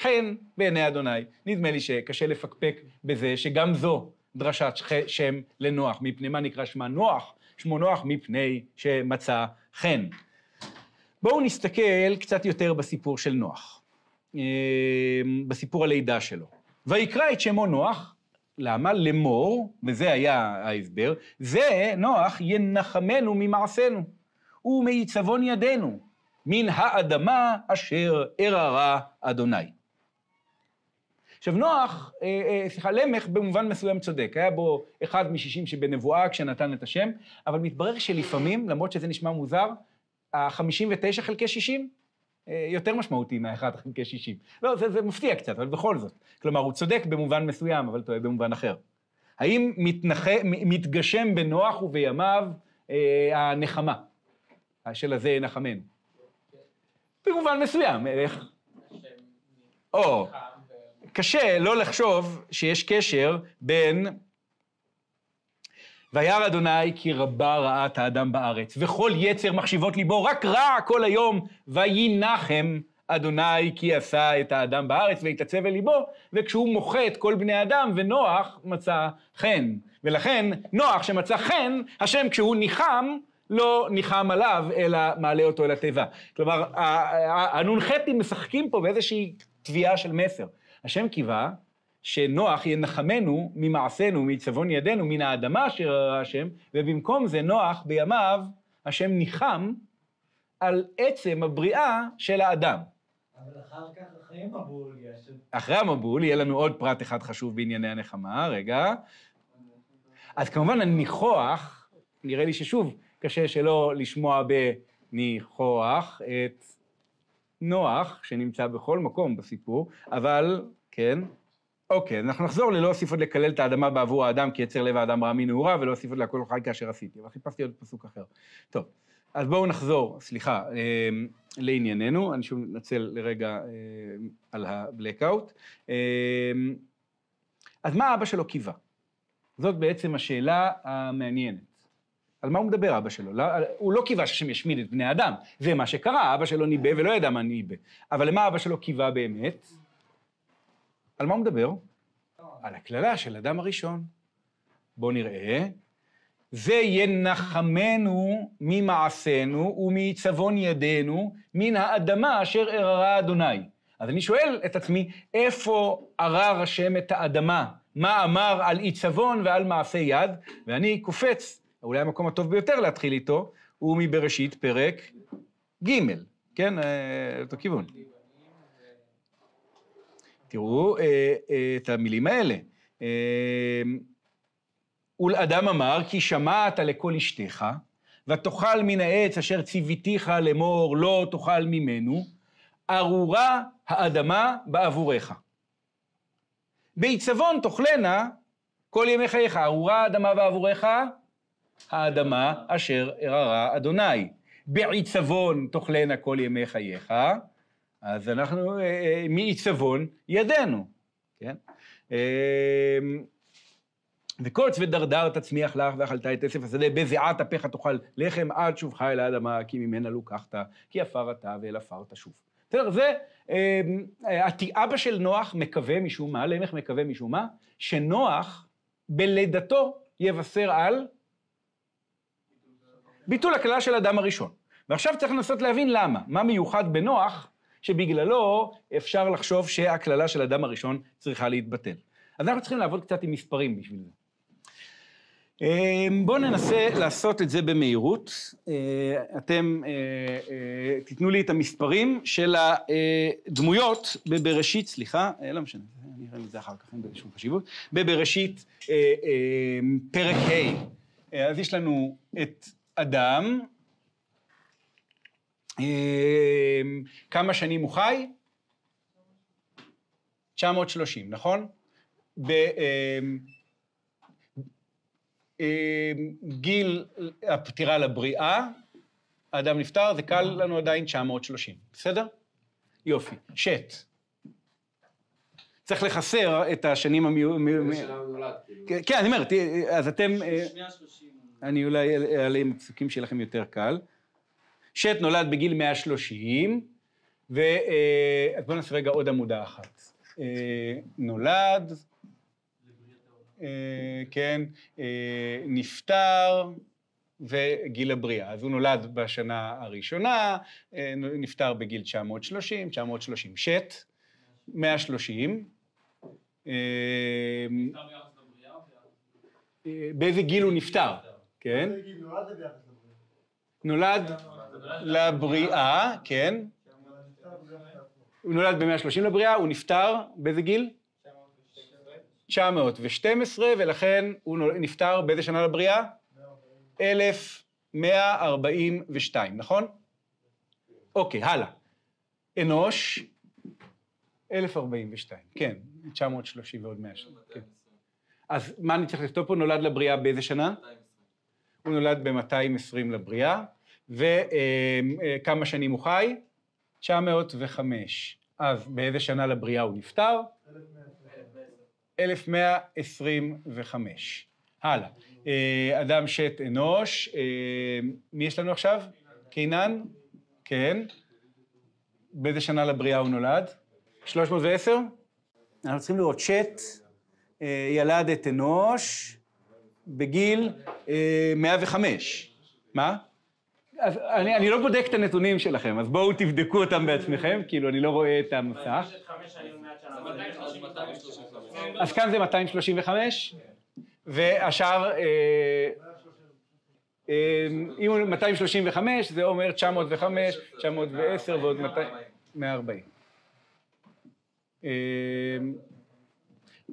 חן בעיני אדוני. נדמה לי שקשה לפקפק בזה שגם זו דרשת שם לנוח. מפני מה נקרא שמה נוח? שמו נוח מפני שמצא חן. בואו נסתכל קצת יותר בסיפור של נוח, אה, בסיפור הלידה שלו. ויקרא את שמו נוח, למה? לאמור, וזה היה ההסבר, זה, נוח, ינחמנו ממעשינו, ומעיצבון ידינו, מן האדמה אשר אררה אדוני. עכשיו נוח, אה, אה, סליחה, למך במובן מסוים צודק, היה בו אחד משישים שבנבואה כשנתן את השם, אבל מתברר שלפעמים, למרות שזה נשמע מוזר, ה-59 חלקי 60 אה, יותר משמעותי מה-1 חלקי 60. לא, זה, זה מפתיע קצת, אבל בכל זאת. כלומר, הוא צודק במובן מסוים, אבל טועה במובן אחר. האם מתנח... מתגשם בנוח ובימיו אה, הנחמה של הזה ינחמנו? במובן מסוים, איך? או, קשה לא לחשוב שיש קשר בין וירא אדוני כי רבה רעת האדם בארץ, וכל יצר מחשיבות ליבו רק רע כל היום, וינחם אדוני כי עשה את האדם בארץ, ויתעצב אל ליבו, וכשהוא מוחה את כל בני אדם, ונוח מצא חן. ולכן, נוח שמצא חן, השם כשהוא ניחם, לא ניחם עליו, אלא מעלה אותו אל התיבה. כלומר, הנ"חים משחקים פה באיזושהי תביעה של מסר. השם קיווה שנוח ינחמנו ממעשינו, מעיצבון ידינו, מן האדמה אשר הראה השם, ובמקום זה נוח בימיו, השם ניחם על עצם הבריאה של האדם. אבל אחר כך, אחרי המבול, יש... אחרי המבול יהיה לנו עוד פרט אחד חשוב בענייני הנחמה, רגע. אז כמובן הניחוח, נראה לי ששוב, קשה שלא לשמוע בניחוח את נוח, שנמצא בכל מקום בסיפור, אבל, כן, אוקיי, אנחנו נחזור ללא אוסיף עוד לקלל את האדמה בעבור האדם, כי יצר לב האדם רע מנעורה, ולא אוסיף עוד להכל חי כאשר עשיתי. אבל חיפשתי עוד פסוק אחר. טוב, אז בואו נחזור, סליחה, אה, לענייננו. אני שוב מתנצל לרגע אה, על ה-blackout. אה, אז מה אבא שלו קיווה? זאת בעצם השאלה המעניינת. על מה הוא מדבר, אבא שלו? לא, הוא לא קיווה שהשם ישמיד את בני אדם. זה מה שקרה, אבא שלו ניבא ולא ידע מה ניבא. אבל למה אבא שלו קיווה באמת? על מה הוא מדבר? על הקללה של אדם הראשון. בואו נראה. זה ינחמנו ממעשינו ומעיצבון ידינו מן האדמה אשר אררה אדוני. אז אני שואל את עצמי, איפה ארר השם את האדמה? מה אמר על עיצבון ועל מעשה יד? ואני קופץ, אולי המקום הטוב ביותר להתחיל איתו, הוא מבראשית פרק ג', כן? אה, אותו כיוון. תראו אה, אה, את המילים האלה. ולאדם אמר, כי שמעת לכל אשתך, ותאכל מן העץ אשר ציוויתיך לאמור, לא תאכל ממנו, ארורה האדמה בעבורך. בעיצבון תאכלנה כל ימי חייך, ארורה האדמה בעבורך, האדמה אשר אררה אדוני. בעיצבון תאכלנה כל ימי חייך, אז אנחנו, אה, אה, מעיצבון ידינו, כן? אה, וקוץ ודרדר תצמיח לך ואכלת את עשף השדה, בזיעת אפיך תאכל לחם עד שובך אל האדמה, כי ממנה לוקחת, כי עפר אתה ואל עפר תשוב. בסדר, זה, אבא של נוח מקווה משום מה, למך מקווה משום מה, שנוח בלידתו יבשר על ביטול הכלל של אדם הראשון. ועכשיו צריך לנסות להבין למה, מה מיוחד בנוח שבגללו אפשר לחשוב שהקללה של אדם הראשון צריכה להתבטל. אז אנחנו צריכים לעבוד קצת עם מספרים בשביל זה. אמ, בואו ננסה לעשות את זה במהירות. אה, אתם אה, אה, תיתנו לי את המספרים של הדמויות בבראשית, סליחה, לא משנה, אני אראה את זה אחר כך, אין בזה שום חשיבות, בבראשית פרק ה', אז יש לנו את אדם, כמה שנים הוא חי? 930, נכון? בגיל אמ, הפטירה לבריאה, האדם נפטר, זה קל לנו עדיין 930, בסדר? יופי. שט. צריך לחסר את השנים המיוחדות. כאילו. כן, אני אומר, אז אתם... אה, אני אולי אעלה עם הפסוקים שלכם יותר קל. שט נולד בגיל 130, ו... אה, אז בואו נעשה רגע עוד עמודה אחת. אה, נולד, אה, כן, נפטר, וגיל הבריאה. אז הוא נולד בשנה הראשונה, נפטר בגיל 930, 930 שט, 130. באיזה גיל הוא נפטר, כן? נולד לבריאה, כן. הוא נולד ב-130 לבריאה, הוא נפטר באיזה גיל? 912, ולכן הוא נפטר באיזה שנה לבריאה? 1142, נכון? אוקיי, הלאה. אנוש, 1042, כן, 930 ועוד 100 שנה, כן. אז מה אני צריך לכתוב פה? נולד לבריאה באיזה שנה? הוא נולד ב-220 לבריאה. וכמה שנים הוא חי? 905. אז באיזה שנה לבריאה הוא נפטר? 1125. הלאה. אה, אדם שת אנוש, אה, מי יש לנו עכשיו? קינן? כן. באיזה שנה לבריאה הוא נולד? 310? אנחנו צריכים לראות שת, אה, ילד את אנוש בגיל 105. מה? אז אני, אני לא בודק את הנתונים שלכם, אז בואו תבדקו אותם בעצמכם, כאילו, אני לא רואה את המסך. אז כאן זה 235, והשאר, אה, אה, אם הוא 235, זה אומר 905, 910 ועוד 140. אה,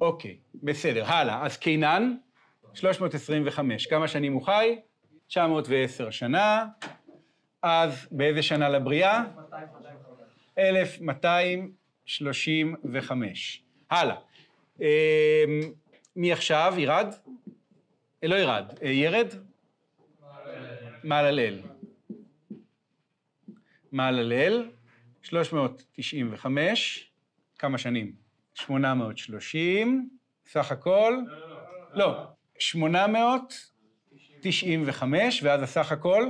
אוקיי, בסדר, הלאה. אז קינן, 325. כמה שנים הוא חי? 910 שנה, אז באיזה שנה לבריאה? 1235. הלאה. אה, מי עכשיו? ירד? אה, לא ירד. אה, ירד? מעללל. מעללל, 395, כמה שנים? 830, סך הכל? לא, 895, ואז הסך הכל?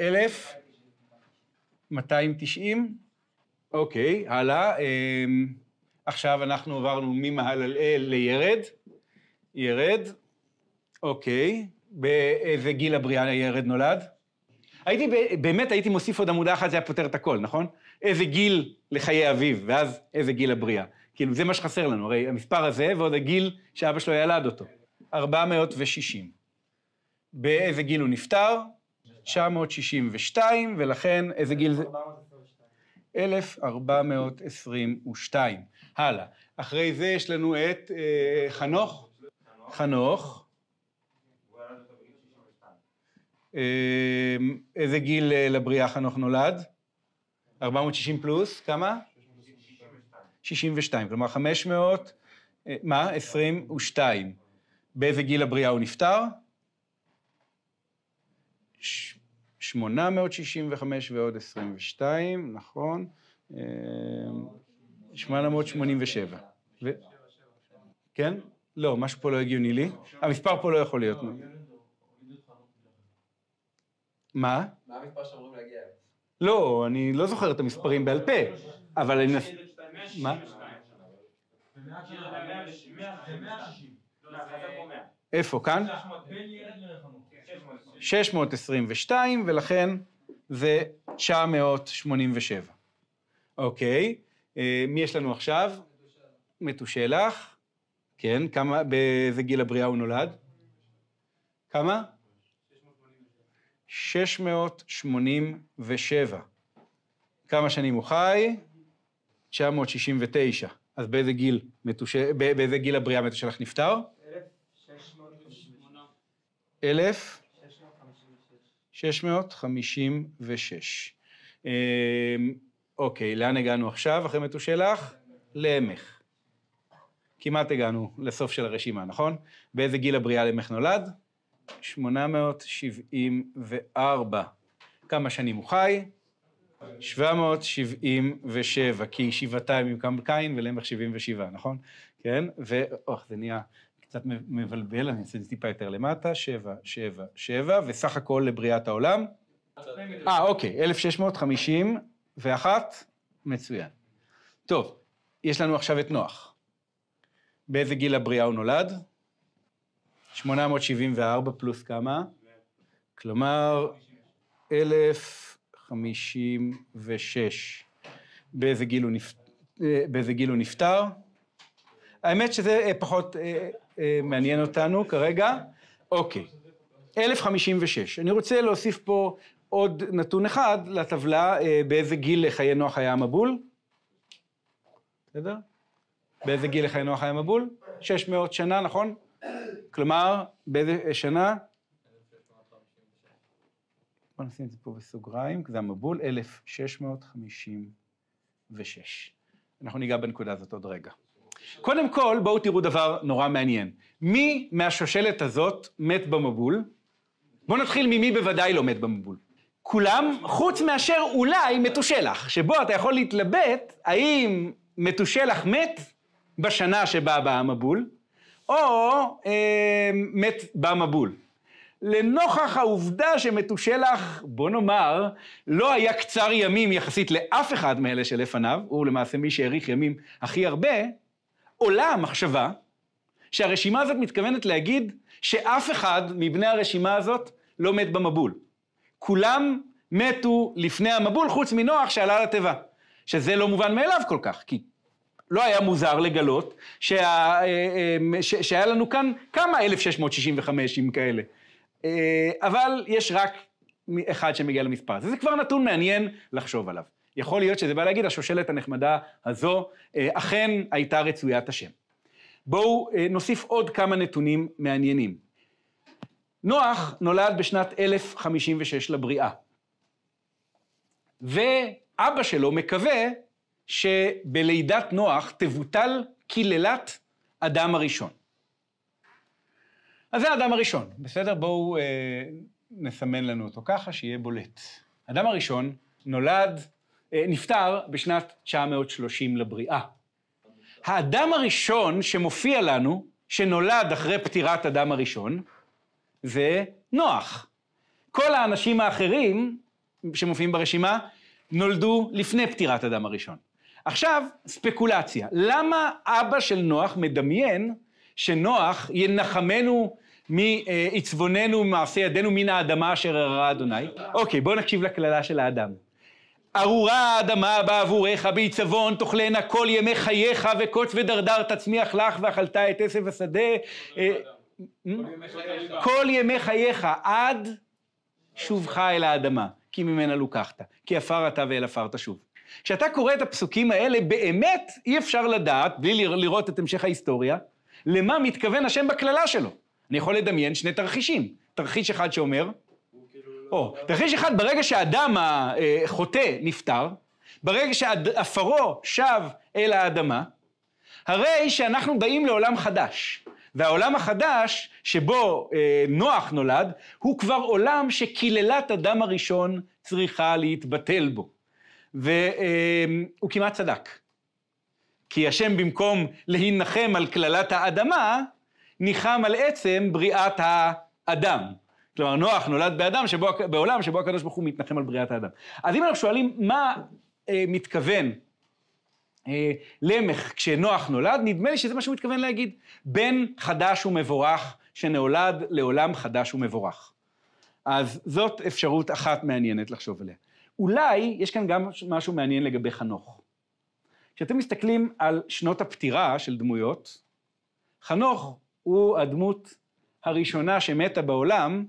1,290. אוקיי, הלאה. אמ, עכשיו אנחנו עברנו ממהללל לירד. ירד, אוקיי. באיזה גיל הבריאה הירד נולד? הייתי, באמת הייתי מוסיף עוד עמודה אחת, זה היה פותר את הכל, נכון? איזה גיל לחיי אביו, ואז איזה גיל הבריאה. כאילו, זה מה שחסר לנו, הרי המספר הזה ועוד הגיל שאבא שלו ילד אותו. 460. באיזה גיל הוא נפטר? 962, ולכן איזה גיל זה? 1422. הלאה. אחרי זה יש לנו את אה, חנוך. חנוך. אה, איזה גיל אה, לבריאה חנוך נולד? 460 פלוס, כמה? 62, כלומר 500, אה, מה? 22. באיזה גיל הבריאה הוא נפטר? 865 ועוד 22, נכון. 887. ו... כן? לא, משהו פה לא הגיוני לי. המספר פה לא יכול להיות. מה? מה המספר שאמורים להגיע? לא, אני לא זוכר את המספרים בעל פה, אבל אני... מה? איפה, כאן? 622, ולכן זה 987. אוקיי, אה, מי יש לנו עכשיו? מתושלח. כן, כמה, באיזה גיל הבריאה הוא נולד? כמה? 687. כמה שנים הוא חי? 969. אז באיזה גיל, מתוש... באיזה גיל הבריאה מתושלח נפטר? 1608. 1000? 656. אמ, אוקיי, לאן הגענו עכשיו, אחרי מתושלח? לעמך. כמעט הגענו לסוף של הרשימה, נכון? באיזה גיל הבריאה למך נולד? 874. כמה שנים הוא חי? 777, כי שבעתיים עם קין ולמך 77, נכון? כן? ואוח, זה נהיה קצת מבלבל, אני אעשה את זה טיפה יותר למטה, 7, 7, 7, וסך הכל לבריאת העולם? אה, אוקיי, 1651, מצוין. טוב, יש לנו עכשיו את נוח. באיזה גיל הבריאה הוא נולד? 874 פלוס כמה? כלומר, 1056. באיזה גיל הוא. אה, באיזה נפטר? האמת שזה אה, פחות אה, מעניין אותנו כרגע. אוקיי, 1056. אני רוצה להוסיף פה עוד נתון אחד לטבלה, אה, באיזה גיל לחיי נוח היה המבול? בסדר? באיזה גיל לחיי נוח היה המבול? 600 שנה, נכון? כלומר, באיזה שנה? בוא נשים את זה פה בסוגריים, זה המבול, 1656. אנחנו ניגע בנקודה הזאת עוד רגע. קודם כל, בואו תראו דבר נורא מעניין. מי מהשושלת הזאת מת במבול? בואו נתחיל ממי בוודאי לא מת במבול. כולם, חוץ מאשר אולי מתושלח, שבו אתה יכול להתלבט האם מתושלח מת בשנה שבה בא המבול, או אה, מת במבול. לנוכח העובדה שמתושלח, בוא נאמר, לא היה קצר ימים יחסית לאף אחד מאלה שלפניו, הוא למעשה מי שהאריך ימים הכי הרבה, עולה המחשבה שהרשימה הזאת מתכוונת להגיד שאף אחד מבני הרשימה הזאת לא מת במבול. כולם מתו לפני המבול, חוץ מנוח שעלה לתיבה. שזה לא מובן מאליו כל כך, כי לא היה מוזר לגלות שה, ש, שהיה לנו כאן כמה 1665 עם כאלה. אבל יש רק אחד שמגיע למספר הזה. זה כבר נתון מעניין לחשוב עליו. יכול להיות שזה בא להגיד, השושלת הנחמדה הזו אכן הייתה רצוית השם. בואו נוסיף עוד כמה נתונים מעניינים. נוח נולד בשנת 1056 לבריאה, ואבא שלו מקווה שבלידת נוח תבוטל קללת אדם הראשון. אז זה האדם הראשון, בסדר? בואו אה, נסמן לנו אותו ככה, שיהיה בולט. האדם הראשון נולד, אה, נפטר בשנת 930 לבריאה. האדם הראשון שמופיע לנו, שנולד אחרי פטירת אדם הראשון, זה נוח. כל האנשים האחרים שמופיעים ברשימה נולדו לפני פטירת אדם הראשון. עכשיו, ספקולציה. למה אבא של נוח מדמיין שנוח ינחמנו מעצבוננו, ממעשה ידינו, מן האדמה אשר הראה אדוני? <laughs> אוקיי, בואו נקשיב לקללה של האדם. ארורה האדמה בעבורך, בעיצבון תאכלנה כל ימי חייך, וקוץ ודרדר תצמיח לך, ואכלת את עשב השדה. אה, כל ימי חייך, עד שובך אל האדמה, כי ממנה לוקחת, כי עפר אתה ואל עפר תשוב. כשאתה קורא את הפסוקים האלה, באמת אי אפשר לדעת, בלי לראות את המשך ההיסטוריה, למה מתכוון השם בקללה שלו. אני יכול לדמיין שני תרחישים. תרחיש אחד שאומר, או, תרחיש אחד, ברגע שהאדם החוטא נפטר, ברגע שעפרו שב אל האדמה, הרי שאנחנו באים לעולם חדש. והעולם החדש, שבו אה, נוח נולד, הוא כבר עולם שקללת אדם הראשון צריכה להתבטל בו. והוא כמעט צדק. כי השם במקום להינחם על קללת האדמה, ניחם על עצם בריאת האדם. כלומר, נוח נולד באדם שבו, בעולם שבו הקדוש ברוך הוא מתנחם על בריאת האדם. אז אם אנחנו שואלים מה אה, מתכוון אה, למך כשנוח נולד, נדמה לי שזה מה שהוא מתכוון להגיד. בן חדש ומבורך שנולד לעולם חדש ומבורך. אז זאת אפשרות אחת מעניינת לחשוב עליה. אולי יש כאן גם משהו מעניין לגבי חנוך. כשאתם מסתכלים על שנות הפטירה של דמויות, חנוך הוא הדמות הראשונה שמתה בעולם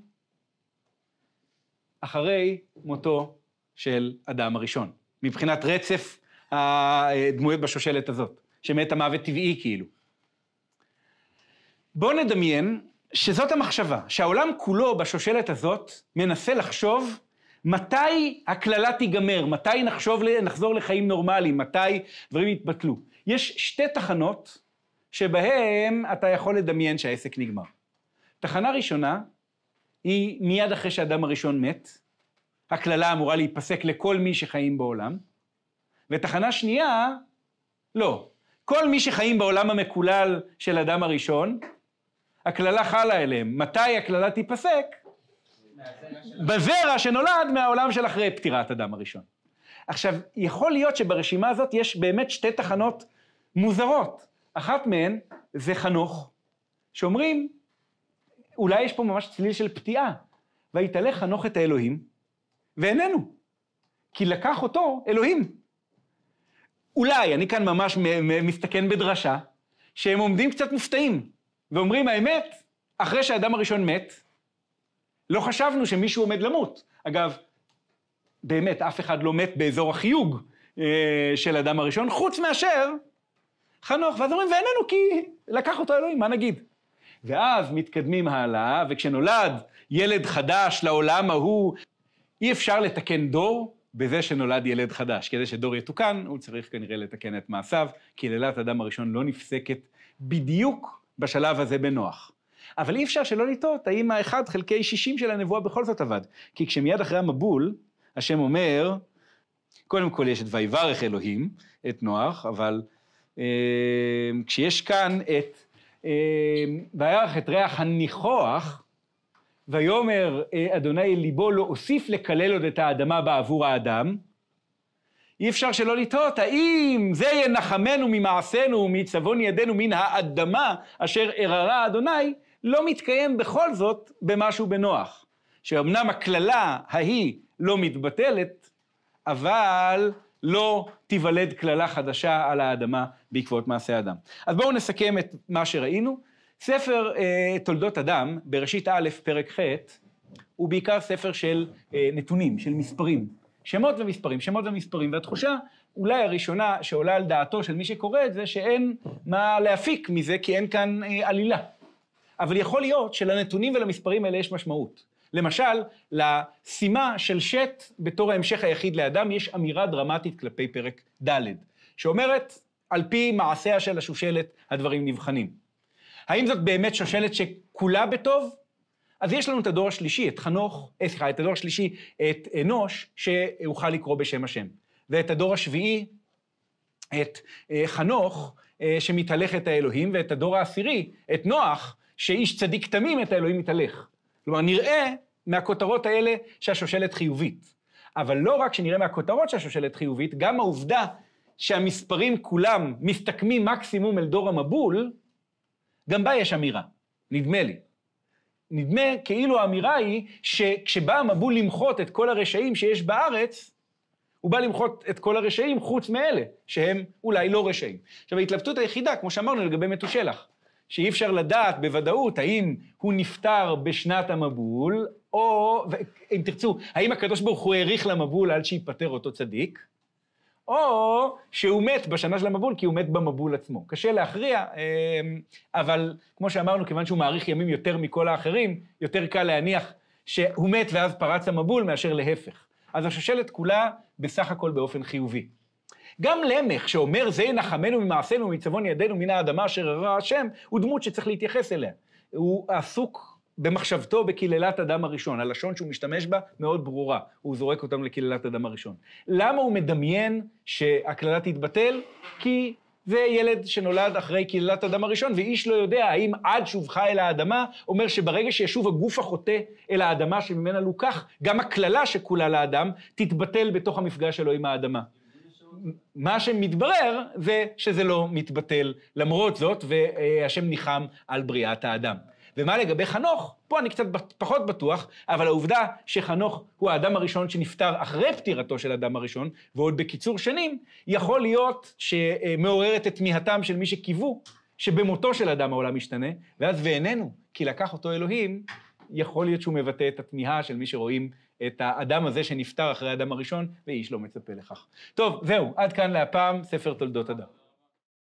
אחרי מותו של אדם הראשון, מבחינת רצף הדמויות בשושלת הזאת, שמתה מוות טבעי כאילו. בואו נדמיין שזאת המחשבה, שהעולם כולו בשושלת הזאת מנסה לחשוב מתי הקללה תיגמר, מתי נחשוב, נחזור לחיים נורמליים, מתי דברים יתבטלו. יש שתי תחנות שבהן אתה יכול לדמיין שהעסק נגמר. תחנה ראשונה היא מיד אחרי שהאדם הראשון מת, הקללה אמורה להיפסק לכל מי שחיים בעולם, ותחנה שנייה, לא. כל מי שחיים בעולם המקולל של אדם הראשון, הקללה חלה אליהם. מתי הקללה תיפסק? בזרע שנולד מהעולם של אחרי פטירת אדם הראשון. עכשיו, יכול להיות שברשימה הזאת יש באמת שתי תחנות מוזרות. אחת מהן זה חנוך, שאומרים, אולי יש פה ממש צליל של פתיעה. ויתעלה חנוך את האלוהים, ואיננו. כי לקח אותו אלוהים. אולי, אני כאן ממש מסתכן בדרשה, שהם עומדים קצת מופתעים, ואומרים, האמת, אחרי שהאדם הראשון מת, לא חשבנו שמישהו עומד למות. אגב, באמת, אף אחד לא מת באזור החיוג אה, של האדם הראשון, חוץ מאשר חנוך. ואז אומרים, ואיננו, כי לקח אותו אלוהים, מה נגיד? ואז מתקדמים הלאה, וכשנולד ילד חדש לעולם ההוא, אי אפשר לתקן דור בזה שנולד ילד חדש. כדי שדור יתוקן, הוא צריך כנראה לתקן את מעשיו, כי לילת אדם הראשון לא נפסקת בדיוק בשלב הזה בנוח. אבל אי אפשר שלא לטעות האם האחד חלקי שישים של הנבואה בכל זאת עבד. כי כשמיד אחרי המבול, השם אומר, קודם כל יש את ויברך אלוהים, את נוח, אבל אה, כשיש כאן את אה, וירך את ריח הניחוח, ויאמר אה, אדוני ליבו לא אוסיף לקלל עוד את האדמה בעבור האדם, אי אפשר שלא לטעות, האם זה ינחמנו ממעשינו ומצבון ידינו מן האדמה אשר אררה אדוני, לא מתקיים בכל זאת במשהו בנוח. שאומנם הקללה ההיא לא מתבטלת, אבל לא תיוולד קללה חדשה על האדמה בעקבות מעשה אדם. אז בואו נסכם את מה שראינו. ספר אה, תולדות אדם, בראשית א', פרק ח', הוא בעיקר ספר של אה, נתונים, של מספרים. שמות ומספרים, שמות ומספרים, והתחושה אולי הראשונה שעולה על דעתו של מי שקורא את זה, שאין מה להפיק מזה, כי אין כאן אה, עלילה. אבל יכול להיות שלנתונים ולמספרים האלה יש משמעות. למשל, לשימה של שת בתור ההמשך היחיד לאדם, יש אמירה דרמטית כלפי פרק ד', שאומרת, על פי מעשיה של השושלת, הדברים נבחנים. האם זאת באמת שושלת שכולה בטוב? אז יש לנו את הדור השלישי, את חנוך, אה, סליחה, את הדור השלישי, את אנוש, שאוכל לקרוא בשם השם. ואת הדור השביעי, את אה, חנוך, אה, שמתהלך את האלוהים, ואת הדור העשירי, את נוח, שאיש צדיק תמים את האלוהים מתהלך. כלומר, נראה מהכותרות האלה שהשושלת חיובית. אבל לא רק שנראה מהכותרות שהשושלת חיובית, גם העובדה שהמספרים כולם מסתכמים מקסימום אל דור המבול, גם בה יש אמירה, נדמה לי. נדמה כאילו האמירה היא שכשבא המבול למחות את כל הרשעים שיש בארץ, הוא בא למחות את כל הרשעים חוץ מאלה, שהם אולי לא רשעים. עכשיו, ההתלבטות היחידה, כמו שאמרנו לגבי מתושלח, שאי אפשר לדעת בוודאות האם הוא נפטר בשנת המבול, או, אם תרצו, האם הקדוש ברוך הוא האריך למבול עד שייפטר אותו צדיק, או שהוא מת בשנה של המבול כי הוא מת במבול עצמו. קשה להכריע, אמ, אבל כמו שאמרנו, כיוון שהוא מאריך ימים יותר מכל האחרים, יותר קל להניח שהוא מת ואז פרץ המבול מאשר להפך. אז השושלת כולה בסך הכל באופן חיובי. גם למך, שאומר זה ינחמנו ממעשינו ומצבון ידינו מן האדמה אשר הרע השם, הוא דמות שצריך להתייחס אליה. הוא עסוק במחשבתו בקללת אדם הראשון. הלשון שהוא משתמש בה מאוד ברורה, הוא זורק אותם לקללת אדם הראשון. למה הוא מדמיין שהקללה תתבטל? כי זה ילד שנולד אחרי קללת אדם הראשון, ואיש לא יודע האם עד שובך אל האדמה, אומר שברגע שישוב הגוף החוטא אל האדמה שממנה לוקח, גם הקללה שכולה לאדם תתבטל בתוך המפגש שלו עם האדמה. מה שמתברר זה שזה לא מתבטל למרות זאת, והשם ניחם על בריאת האדם. ומה לגבי חנוך? פה אני קצת פחות בטוח, אבל העובדה שחנוך הוא האדם הראשון שנפטר אחרי פטירתו של האדם הראשון, ועוד בקיצור שנים, יכול להיות שמעוררת את תמיהתם של מי שקיוו שבמותו של אדם העולם משתנה, ואז ואיננו, כי לקח אותו אלוהים, יכול להיות שהוא מבטא את התמיהה של מי שרואים את האדם הזה שנפטר אחרי האדם הראשון, ואיש לא מצפה לכך. טוב, זהו, עד כאן להפעם, ספר תולדות אדם.